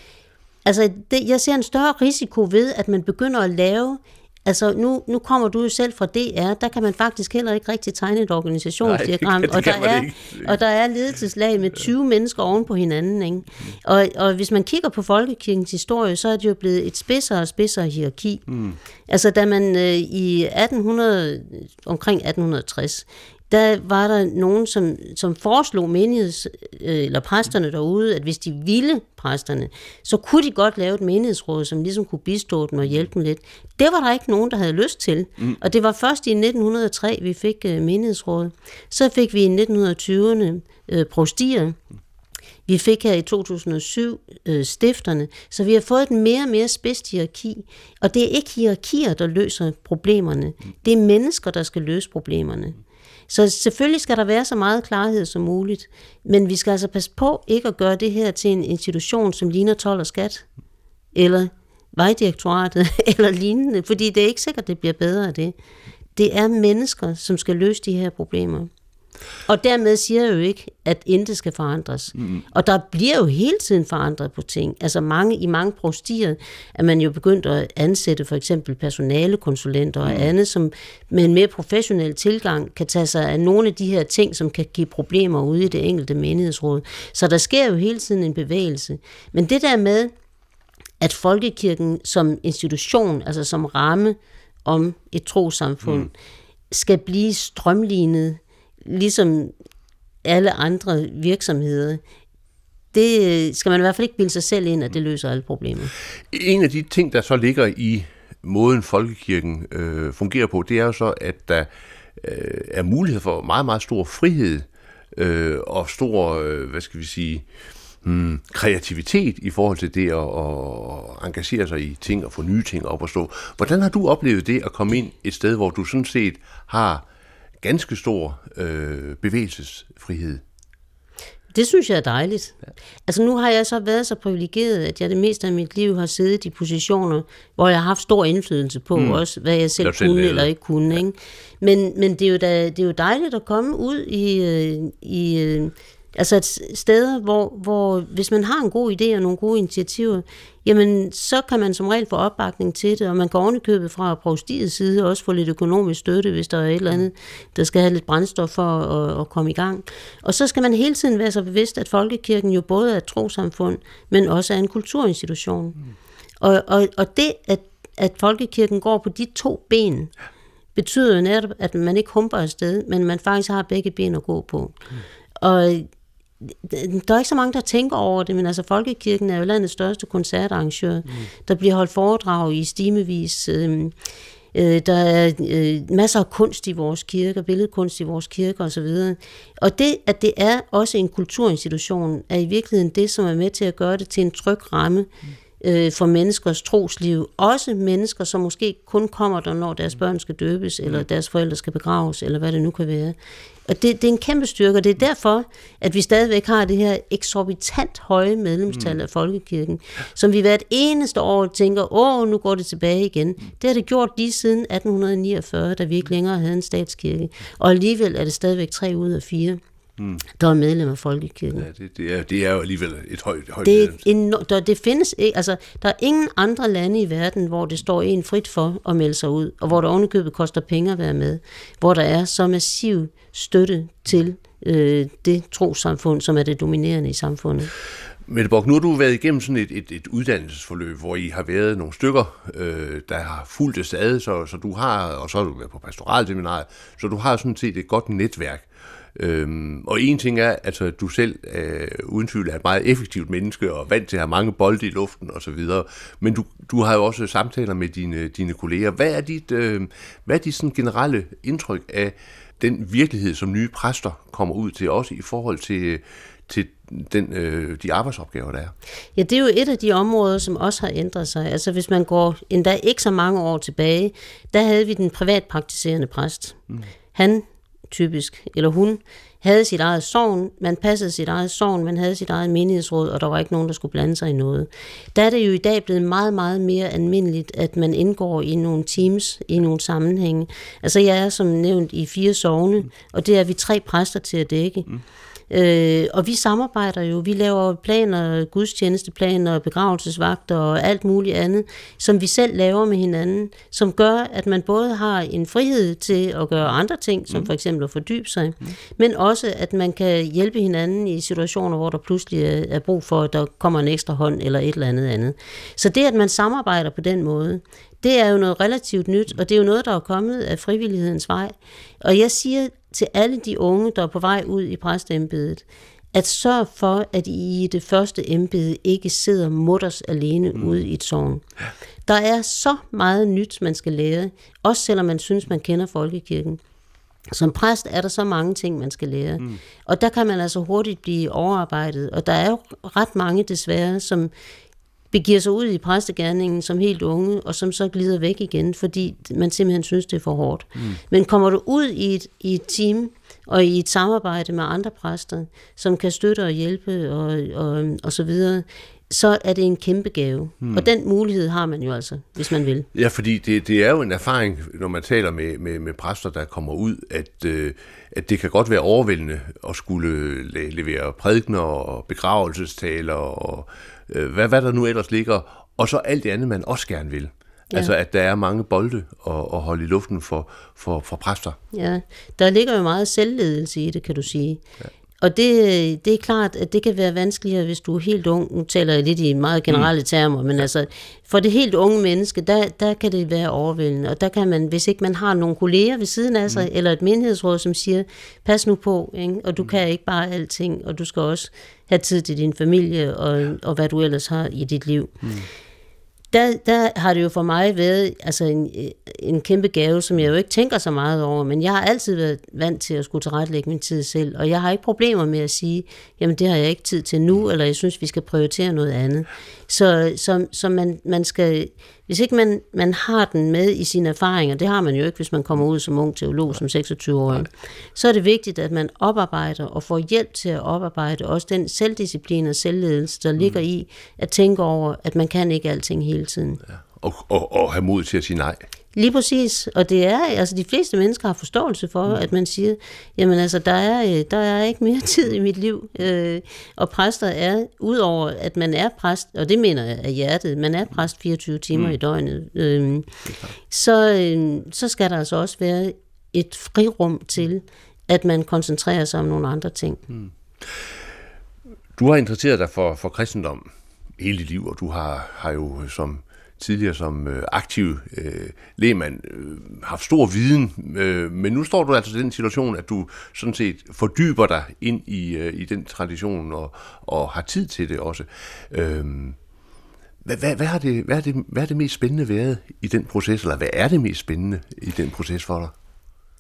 Altså, det, jeg ser en større risiko ved, at man begynder at lave... Altså, nu, nu kommer du jo selv fra DR, der kan man faktisk heller ikke rigtig tegne et organisationsdiagram, Nej, det kan- og, det der kan man er, ikke. og der er ledelseslag med 20 mennesker oven på hinanden. Ikke? Og, og hvis man kigger på folkekirkens historie, så er det jo blevet et spidsere og spidsere hierarki. Mm. Altså, da man øh, i 1800, omkring 1860, der var der nogen, som, som foreslog menigheds, øh, eller præsterne derude, at hvis de ville præsterne, så kunne de godt lave et menighedsråd, som ligesom kunne bistå dem og hjælpe dem lidt. Det var der ikke nogen, der havde lyst til. Mm. Og det var først i 1903, vi fik øh, menighedsråd. Så fik vi i 1920'erne øh, prostier. Vi fik her i 2007 øh, stifterne, så vi har fået et mere og mere spidst hierarki. Og det er ikke hierarkier, der løser problemerne. Det er mennesker, der skal løse problemerne. Så selvfølgelig skal der være så meget klarhed som muligt, men vi skal altså passe på ikke at gøre det her til en institution, som ligner 12 og skat, eller vejdirektoratet, *laughs* eller lignende, fordi det er ikke sikkert, det bliver bedre af det. Det er mennesker, som skal løse de her problemer. Og dermed siger jeg jo ikke, at intet skal forandres. Mm. Og der bliver jo hele tiden forandret på ting. Altså mange, i mange prostier er man jo begyndt at ansætte for eksempel personalekonsulenter og andet, som med en mere professionel tilgang kan tage sig af nogle af de her ting, som kan give problemer ude i det enkelte menighedsråd. Så der sker jo hele tiden en bevægelse. Men det der med, at folkekirken som institution, altså som ramme om et trosamfund, mm skal blive strømlignet, ligesom alle andre virksomheder. Det øh, skal man i hvert fald ikke bilde sig selv ind, at det løser alle problemer. En af de ting, der så ligger i måden folkekirken øh, fungerer på, det er jo så, at der øh, er mulighed for meget, meget stor frihed øh, og stor, øh, hvad skal vi sige, hmm, kreativitet i forhold til det at, at engagere sig i ting og få nye ting op at stå. Hvordan har du oplevet det at komme ind et sted, hvor du sådan set har ganske stor øh, bevægelsesfrihed? Det synes jeg er dejligt. Ja. Altså nu har jeg så været så privilegeret, at jeg det meste af mit liv har siddet i positioner, hvor jeg har haft stor indflydelse på mm. også, hvad jeg selv jeg kunne eller ikke kunne. Ja. Ikke? Men, men det, er jo da, det er jo dejligt at komme ud i, øh, i øh, Altså et sted, hvor, hvor hvis man har en god idé og nogle gode initiativer, jamen så kan man som regel få opbakning til det, og man kan ovenikøbet fra provstiets side også få lidt økonomisk støtte, hvis der er et eller andet, der skal have lidt brændstof for at, at komme i gang. Og så skal man hele tiden være så bevidst, at folkekirken jo både er et trosamfund, men også er en kulturinstitution. Mm. Og, og, og det, at, at folkekirken går på de to ben, betyder jo netop, at man ikke humper afsted, men man faktisk har begge ben at gå på. Mm. Og der er ikke så mange, der tænker over det, men altså Folkekirken er jo landets største koncertarrangør. Mm. Der bliver holdt foredrag i stimevis. Øh, øh, der er øh, masser af kunst i vores kirker, billedkunst i vores kirker osv. Og det, at det er også en kulturinstitution, er i virkeligheden det, som er med til at gøre det til en tryg ramme mm. Øh, for menneskers trosliv. Også mennesker, som måske kun kommer der, når deres børn skal døbes, eller deres forældre skal begraves, eller hvad det nu kan være. Og det, det er en kæmpe styrke, og det er derfor, at vi stadigvæk har det her eksorbitant høje medlemstal mm. af Folkekirken, som vi hvert eneste år tænker, åh, nu går det tilbage igen. Det har det gjort lige siden 1849, da vi ikke længere havde en statskirke. Og alligevel er det stadigvæk tre ud af fire. Mm. der er medlem af Folkekirken. Ja, det, det, er, det er jo alligevel et højt, højt det, en, der, det findes ikke, altså, der er ingen andre lande i verden, hvor det står en frit for at melde sig ud, og hvor der ovenikøbet koster penge at være med, hvor der er så massiv støtte til øh, det trosamfund, som er det dominerende i samfundet. Mette Borg, nu har du været igennem sådan et, et, et uddannelsesforløb, hvor I har været nogle stykker, øh, der har fulgt det stadig, så, så du har, og så har du været på pastoralseminaret, så du har sådan set et godt netværk. Øhm, og en ting er, altså du selv øh, uden tvivl er et meget effektivt menneske og vant til at have mange bolde i luften osv., men du, du har jo også samtaler med dine, dine kolleger. Hvad er dit, øh, hvad er dit sådan generelle indtryk af den virkelighed, som nye præster kommer ud til, også i forhold til, til den, øh, de arbejdsopgaver, der er. Ja, det er jo et af de områder, som også har ændret sig. Altså hvis man går endda ikke så mange år tilbage, der havde vi den privatpraktiserende præst. Mm. Han typisk, eller hun, havde sit eget sovn, man passede sit eget sovn, man havde sit eget menighedsråd, og der var ikke nogen, der skulle blande sig i noget. Der er det jo i dag blevet meget, meget mere almindeligt, at man indgår i nogle teams, i nogle sammenhænge. Altså jeg er som nævnt i fire sovne, og det er vi tre præster til at dække. Mm. Øh, og vi samarbejder jo, vi laver planer, gudstjenesteplaner, begravelsesvagter og alt muligt andet, som vi selv laver med hinanden, som gør, at man både har en frihed til at gøre andre ting, som mm. for eksempel at fordybe sig, mm. men også at man kan hjælpe hinanden i situationer, hvor der pludselig er brug for, at der kommer en ekstra hånd eller et eller andet andet. Så det, at man samarbejder på den måde, det er jo noget relativt nyt, og det er jo noget, der er kommet af frivillighedens vej. Og jeg siger til alle de unge, der er på vej ud i præsteembedet, at sørg for, at I i det første embede ikke sidder mutters alene mm. ude i et sovn. Der er så meget nyt, man skal lære, også selvom man synes, man kender folkekirken. Som præst er der så mange ting, man skal lære. Mm. Og der kan man altså hurtigt blive overarbejdet. Og der er jo ret mange desværre, som begiver sig ud i præstegærningen som helt unge, og som så glider væk igen, fordi man simpelthen synes, det er for hårdt. Mm. Men kommer du ud i et, i et team, og i et samarbejde med andre præster, som kan støtte og hjælpe og, og, og så videre, så er det en kæmpe gave. Hmm. Og den mulighed har man jo altså, hvis man vil. Ja, fordi det, det er jo en erfaring, når man taler med, med, med præster, der kommer ud, at, øh, at det kan godt være overvældende at skulle levere prædikner og begravelsestaler og øh, hvad, hvad der nu ellers ligger, og så alt det andet, man også gerne vil. Ja. Altså, at der er mange bolde at, at holde i luften for, for, for præster. Ja, der ligger jo meget selvledelse i det, kan du sige. Ja. Og det, det er klart, at det kan være vanskeligere, hvis du er helt ung. Nu taler jeg lidt i meget generelle termer, men altså, for det helt unge menneske, der, der kan det være overvældende. Og der kan man, hvis ikke man har nogle kolleger ved siden af sig, mm. eller et menighedsråd, som siger, pas nu på, ikke? og du mm. kan ikke bare alting, og du skal også have tid til din familie, og, og hvad du ellers har i dit liv. Mm der, der har det jo for mig været altså en, en kæmpe gave, som jeg jo ikke tænker så meget over, men jeg har altid været vant til at skulle tilrettelægge min tid selv, og jeg har ikke problemer med at sige, jamen det har jeg ikke tid til nu, eller jeg synes, vi skal prioritere noget andet. Så, så, så man, man skal, hvis ikke man, man har den med i sine erfaringer, det har man jo ikke, hvis man kommer ud som ung teolog som 26-årig, så er det vigtigt, at man oparbejder og får hjælp til at oparbejde også den selvdisciplin og selvledelse, der ligger i at tænke over, at man kan ikke alting hele tiden. Ja. Og, og, og have mod til at sige nej. Lige præcis, og det er, altså de fleste mennesker har forståelse for, mm. at man siger, jamen altså, der er, øh, der er ikke mere *laughs* tid i mit liv, øh, og præster er, udover at man er præst, og det mener jeg af hjertet, man er præst 24 timer mm. i døgnet, øh, så, øh, så skal der altså også være et frirum til, at man koncentrerer sig om nogle andre ting. Mm. Du har interesseret dig for, for kristendom hele dit liv, og du har, har jo som tidligere som øh, aktiv øh, lægmand øh, haft stor viden, øh, men nu står du altså i den situation, at du sådan set fordyber dig ind i, øh, i den tradition og, og har tid til det også. Øh, hvad, hvad, hvad, har det, hvad, er det, hvad er det mest spændende været i den proces, eller hvad er det mest spændende i den proces for dig?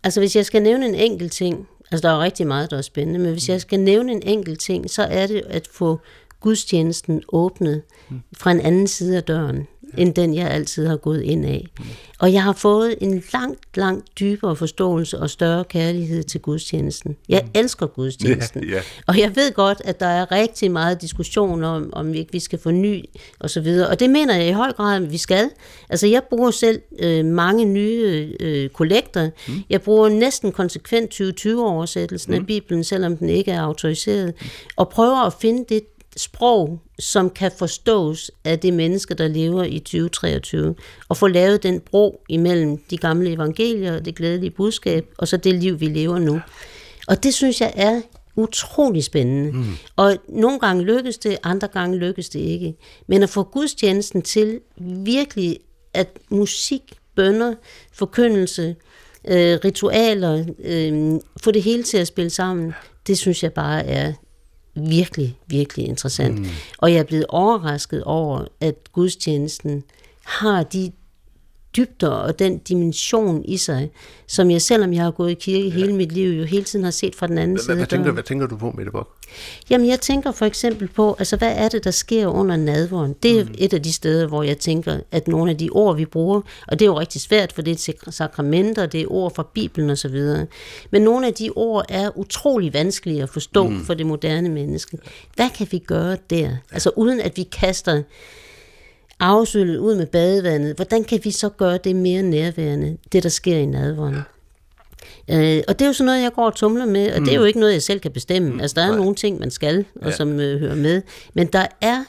Altså hvis jeg skal nævne en enkelt ting, altså der er rigtig meget, der er spændende, men hvis jeg skal nævne en enkelt ting, så er det at få gudstjenesten åbnet fra en anden side af døren end den, jeg altid har gået ind af. Og jeg har fået en langt, langt dybere forståelse og større kærlighed til gudstjenesten. Jeg mm. elsker gudstjenesten. *laughs* Ja, ja. Og jeg ved godt, at der er rigtig meget diskussion om, om vi ikke vi skal forny og så videre. Og det mener jeg i høj grad, at vi skal. Altså jeg bruger selv øh, mange nye øh, kollekter. Mm. Jeg bruger næsten konsekvent 2020-oversættelsen mm. af Bibelen, selvom den ikke er autoriseret. Og prøver at finde det sprog, som kan forstås af det menneske, der lever i 2023, og få lavet den bro imellem de gamle evangelier, det glædelige budskab, og så det liv, vi lever nu. Og det synes jeg er utrolig spændende. Mm. Og nogle gange lykkes det, andre gange lykkes det ikke. Men at få gudstjenesten til virkelig, at musik, bønder, forkyndelse, øh, ritualer, øh, få det hele til at spille sammen, det synes jeg bare er virkelig, virkelig interessant. Mm. Og jeg er blevet overrasket over, at gudstjenesten har de dybder og den dimension i sig, som jeg, selvom jeg har gået i kirke ja. hele mit liv, jo hele tiden har set fra den anden hvad, side. Hvad tænker, hvad tænker du på, Mette Bock? Jamen, jeg tænker for eksempel på, altså hvad er det, der sker under nadvåren? Det er mm. et af de steder, hvor jeg tænker, at nogle af de ord, vi bruger, og det er jo rigtig svært, for det er sakramenter, det er ord fra Bibelen osv., men nogle af de ord er utrolig vanskelige at forstå mm. for det moderne menneske. Hvad kan vi gøre der? Altså uden at vi kaster afsøllet ud med badevandet, hvordan kan vi så gøre det mere nærværende, det der sker i nadvåren? Øh, og det er jo sådan noget, jeg går og tumler med, og mm. det er jo mm. ikke noget, jeg selv kan bestemme. Mm. Altså, der er Nej. nogle ting, man skal, og ja. som øh, hører med. Men der er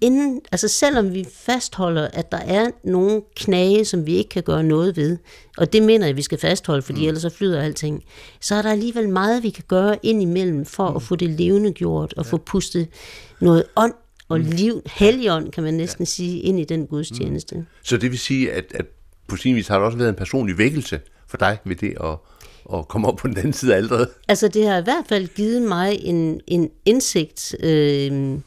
inden, altså selvom vi fastholder, at der er nogle knage, som vi ikke kan gøre noget ved, og det mener jeg, vi skal fastholde, fordi mm. ellers så flyder alting, så er der alligevel meget, vi kan gøre indimellem for mm. at få det levende gjort, og ja. få pustet noget ånd og mm. liv, helligånd, kan man næsten ja. sige, ind i den gudstjeneste. Mm. Så det vil sige, at, at på sin vis har der også været en personlig vækkelse for dig ved det at, at komme op på den anden side af alderet? Altså det har i hvert fald givet mig en, en indsigt, øh,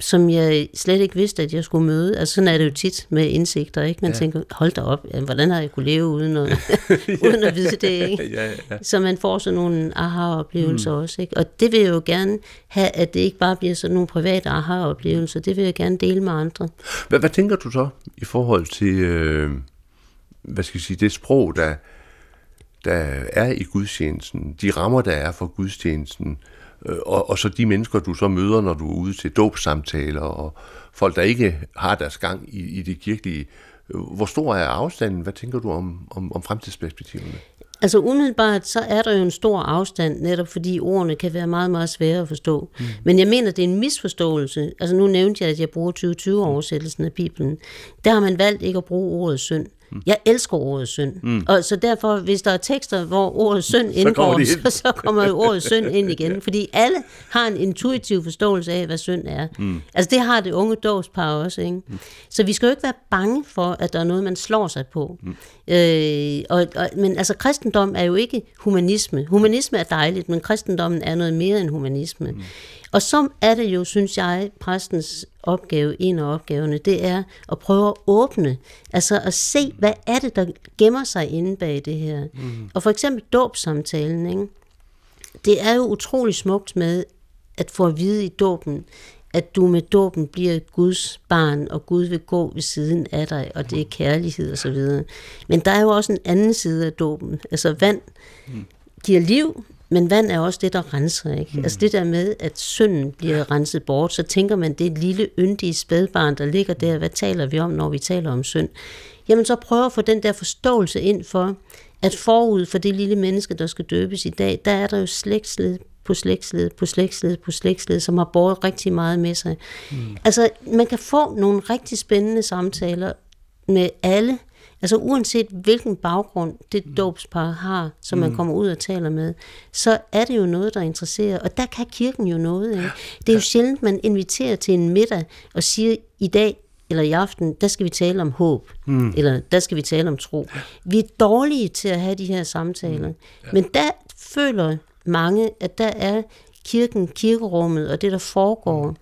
som jeg slet ikke vidste, at jeg skulle møde. Altså sådan er det jo tit med indsigter, ikke? Man ja. tænker, hold da op, hvordan har jeg kunne leve uden at, *laughs* *laughs* uden at vide det, ikke? ja, ja, ja. Så man får sådan nogle aha-oplevelser mm. også, ikke? Og det vil jeg jo gerne have, at det ikke bare bliver sådan nogle private aha-oplevelser. Det vil jeg gerne dele med andre. Hvad, hvad tænker du så i forhold til, øh, hvad skal jeg sige, det sprog, der, der er i gudstjenesten, de rammer, der er for gudstjenesten, Øh, og, og så de mennesker, du så møder, når du er ude til dåbsamtaler, og folk, der ikke har deres gang i, i det kirkelige. Hvor stor er afstanden? Hvad tænker du om, om, om fremtidsperspektiverne? Altså umiddelbart, så er der jo en stor afstand, netop fordi ordene kan være meget, meget svære at forstå. Mm. Men jeg mener, det er en misforståelse. Altså nu nævnte jeg, at jeg bruger 2020-oversættelsen af Bibelen. Der har man valgt ikke at bruge ordet synd. Mm. Jeg elsker ordet synd. Mm. Og så derfor, hvis der er tekster, hvor ordet synd indgår, *laughs* så, så, så kommer jo ordet synd ind igen. *laughs* Fordi alle har en intuitiv forståelse af, hvad synd er. Mm. Altså det har det unge dåbspar også. Ikke? Mm. Så vi skal jo ikke være bange for, at der er noget, man slår sig på. Mm. Øh, og, og, men altså kristendom er jo ikke humanisme. Humanisme er dejligt, men kristendommen er noget mere end humanisme. Mm. Og så er det jo, synes jeg, præstens opgave, en af opgaverne, det er at prøve at åbne, altså at se, hvad er det, der gemmer sig inde bag det her. Mm. Og for eksempel dåbsamtalen, ikke? det er jo utrolig smukt med at få at vide i dåben, at du med dåben bliver Guds barn, og Gud vil gå ved siden af dig, og det er kærlighed og så videre. Men der er jo også en anden side af dåben. Altså vand giver liv, men vand er også det, der renser. Ikke? Mm. Altså det der med, at synden bliver renset bort, så tænker man, det et lille yndige spædbarn, der ligger der. Hvad taler vi om, når vi taler om synd? Jamen så prøv at få den der forståelse ind for, at forud for det lille menneske, der skal døbes i dag, der er der jo slægtsled på slægtsled, på slægtsled, på slægtsled, som har båret rigtig meget med sig. Mm. Altså, man kan få nogle rigtig spændende samtaler med alle, altså uanset hvilken baggrund det mm. dåbspar har, som mm. man kommer ud og taler med, så er det jo noget, der interesserer, og der kan kirken jo noget. Ikke? Det er jo sjældent, man inviterer til en middag og siger, i dag eller i aften, der skal vi tale om håb, mm. eller der skal vi tale om tro. Vi er dårlige til at have de her samtaler, mm. ja. men der føler mange, at der er kirken, kirkerummet og det, der foregår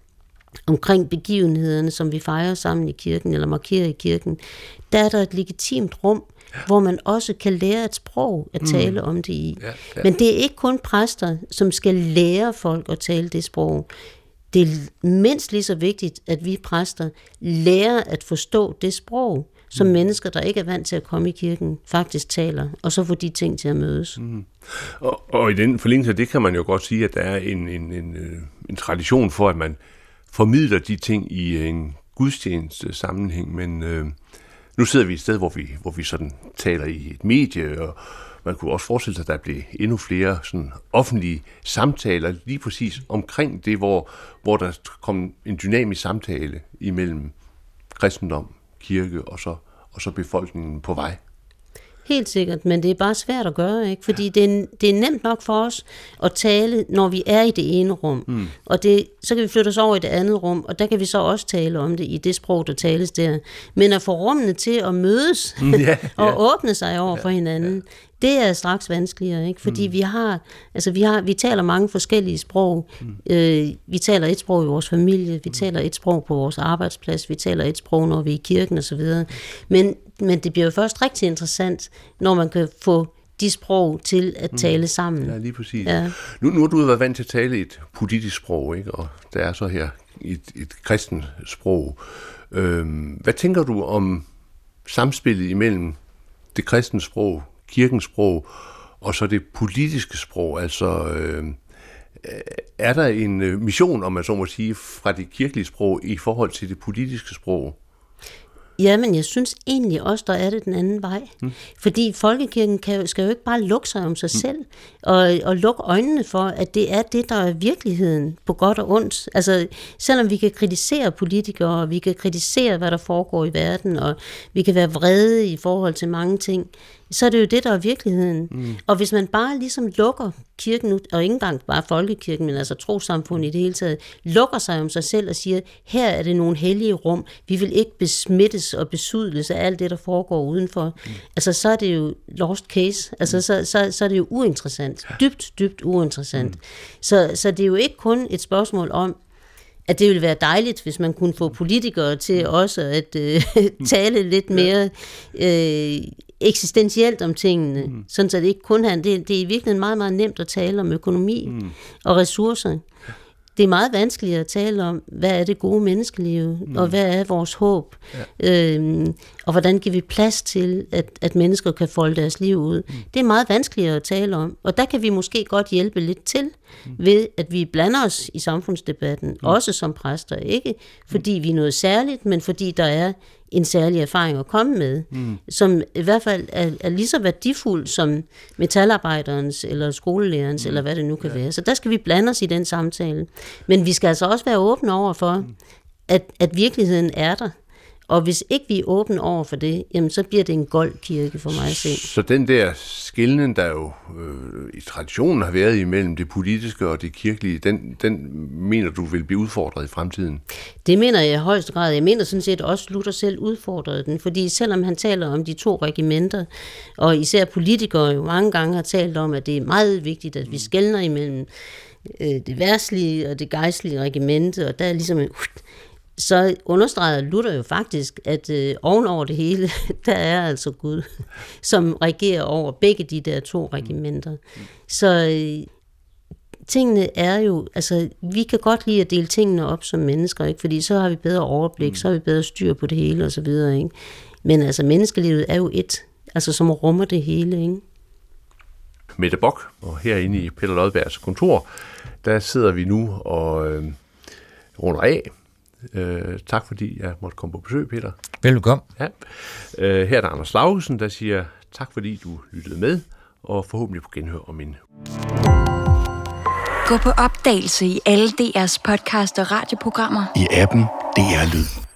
omkring begivenhederne, som vi fejrer sammen i kirken, eller markerer i kirken, der er der et legitimt rum, hvor man også kan lære et sprog at mm. tale mm. om det i. Ja, ja. Men det er ikke kun præster, som skal lære folk at tale det sprog. Det er mindst lige så vigtigt, at vi præster lærer at forstå det sprog, som mm. mennesker, der ikke er vant til at komme i kirken, faktisk taler, og så få de ting til at mødes. Mm. Og, og i den forlængelse af det kan man jo godt sige, at der er en, en, en, øh, en tradition for, at man formidler de ting i en gudstjeneste sammenhæng, men øh, nu sidder vi et sted, hvor vi, hvor vi sådan taler i et medie, og man kunne også forestille sig, at der blev endnu flere sådan offentlige samtaler lige præcis omkring det, hvor, hvor der kom en dynamisk samtale imellem kristendom, kirke og så, og så befolkningen på vej. Helt sikkert, men det er bare svært at gøre, ikke? fordi ja. det, er, det er nemt nok for os at tale, når vi er i det ene rum, mm. og det, så kan vi flytte os over i det andet rum, og der kan vi så også tale om det i det sprog, der tales der. Men at få rummene til at mødes mm, *laughs* ja, *laughs* og ja. åbne sig over ja, for hinanden, ja. Det er straks vanskeligere, ikke? fordi mm. vi har, altså vi har, vi taler mange forskellige sprog. Mm. Øh, vi taler et sprog i vores familie, vi mm. taler et sprog på vores arbejdsplads, vi taler et sprog, når vi er i kirken osv. Men, men det bliver jo først rigtig interessant, når man kan få de sprog til at mm. tale sammen. Ja, lige præcis. Ja. Nu, nu har du været vant til at tale et politisk sprog, ikke? og der er så her et, et kristent sprog. Øhm, hvad tænker du om samspillet imellem det kristne sprog, kirkens sprog, og så det politiske sprog. Altså, øh, er der en øh, mission, om man så må sige, fra det kirkelige sprog i forhold til det politiske sprog? Ja, men jeg synes egentlig også, der er det den anden vej. Mm. Fordi folkekirken kan, skal jo ikke bare lukke sig om sig mm. selv, og, og lukke øjnene for, at det er det, der er virkeligheden, på godt og ondt. Altså, selvom vi kan kritisere politikere, og vi kan kritisere, hvad der foregår i verden, og vi kan være vrede i forhold til mange ting, så er det jo det, der er virkeligheden. Mm. Og hvis man bare ligesom lukker kirken ud, og ikke engang bare folkekirken, men altså trosamfund i det hele taget, lukker sig om sig selv og siger, her er det nogle hellige rum, vi vil ikke besmittes og besudles af alt det, der foregår udenfor. Mm. Altså så er det jo lost case, altså mm. så, så, så er det jo uinteressant, dybt, dybt uinteressant. Mm. Så, så det er jo ikke kun et spørgsmål om, at det ville være dejligt, hvis man kunne få politikere til mm. også at øh, *laughs* tale lidt mere øh, eksistentielt om tingene, mm. sådan så det ikke kun handler, det, det er i virkeligheden meget, meget nemt at tale om økonomi mm. og ressourcer. Det er meget vanskeligt at tale om, hvad er det gode menneskeliv, mm. og hvad er vores håb, ja. øhm, og hvordan giver vi plads til, at, at mennesker kan folde deres liv ud. Mm. Det er meget vanskeligt at tale om, og der kan vi måske godt hjælpe lidt til, mm. ved at vi blander os i samfundsdebatten, mm. også som præster, ikke fordi vi er noget særligt, men fordi der er en særlig erfaring at komme med, mm. som i hvert fald er, er lige så værdifuld som metalarbejderens eller skolelærerens, mm. eller hvad det nu kan ja. være. Så der skal vi blande os i den samtale. Men vi skal altså også være åbne over for, mm. at, at virkeligheden er der, Og hvis ikke vi er åbne over for det, jamen så bliver det en gold kirke for mig at se. Så den der skillen, der jo øh, i traditionen har været imellem det politiske og det kirkelige, den, den mener du vil blive udfordret i fremtiden? Det mener jeg i højeste grad. Jeg mener sådan set også, Luther selv udfordrede den, fordi selvom han taler om de to regimenter, og især politikere jo mange gange har talt om, at det er meget vigtigt, at vi skældner imellem øh, det værslige og det gejstlige regimente, og der er ligesom en, så understreger Luther jo faktisk, at øh, ovenover det hele, *laughs* der er altså Gud, *laughs* som regerer over begge de der to regimenter. Så øh, tingene er jo, altså vi kan godt lide at dele tingene op som mennesker, ikke? fordi så har vi bedre overblik, så har vi bedre styr på det hele og så videre. Ikke? Men altså menneskelivet er jo et, altså som rummer det hele. Ikke? Mette Bok, og herinde i Peter Lodbergs kontor, der sidder vi nu og øh, runder af. Øh, tak fordi jeg måtte komme på besøg, Peter. Velkommen. Ja. Øh, her er der Anders Laugesen, der siger tak fordi du lyttede med, og forhåbentlig på genhør om en Gå på opdagelse i alle DR's podcast og radioprogrammer. I appen DR Lyd.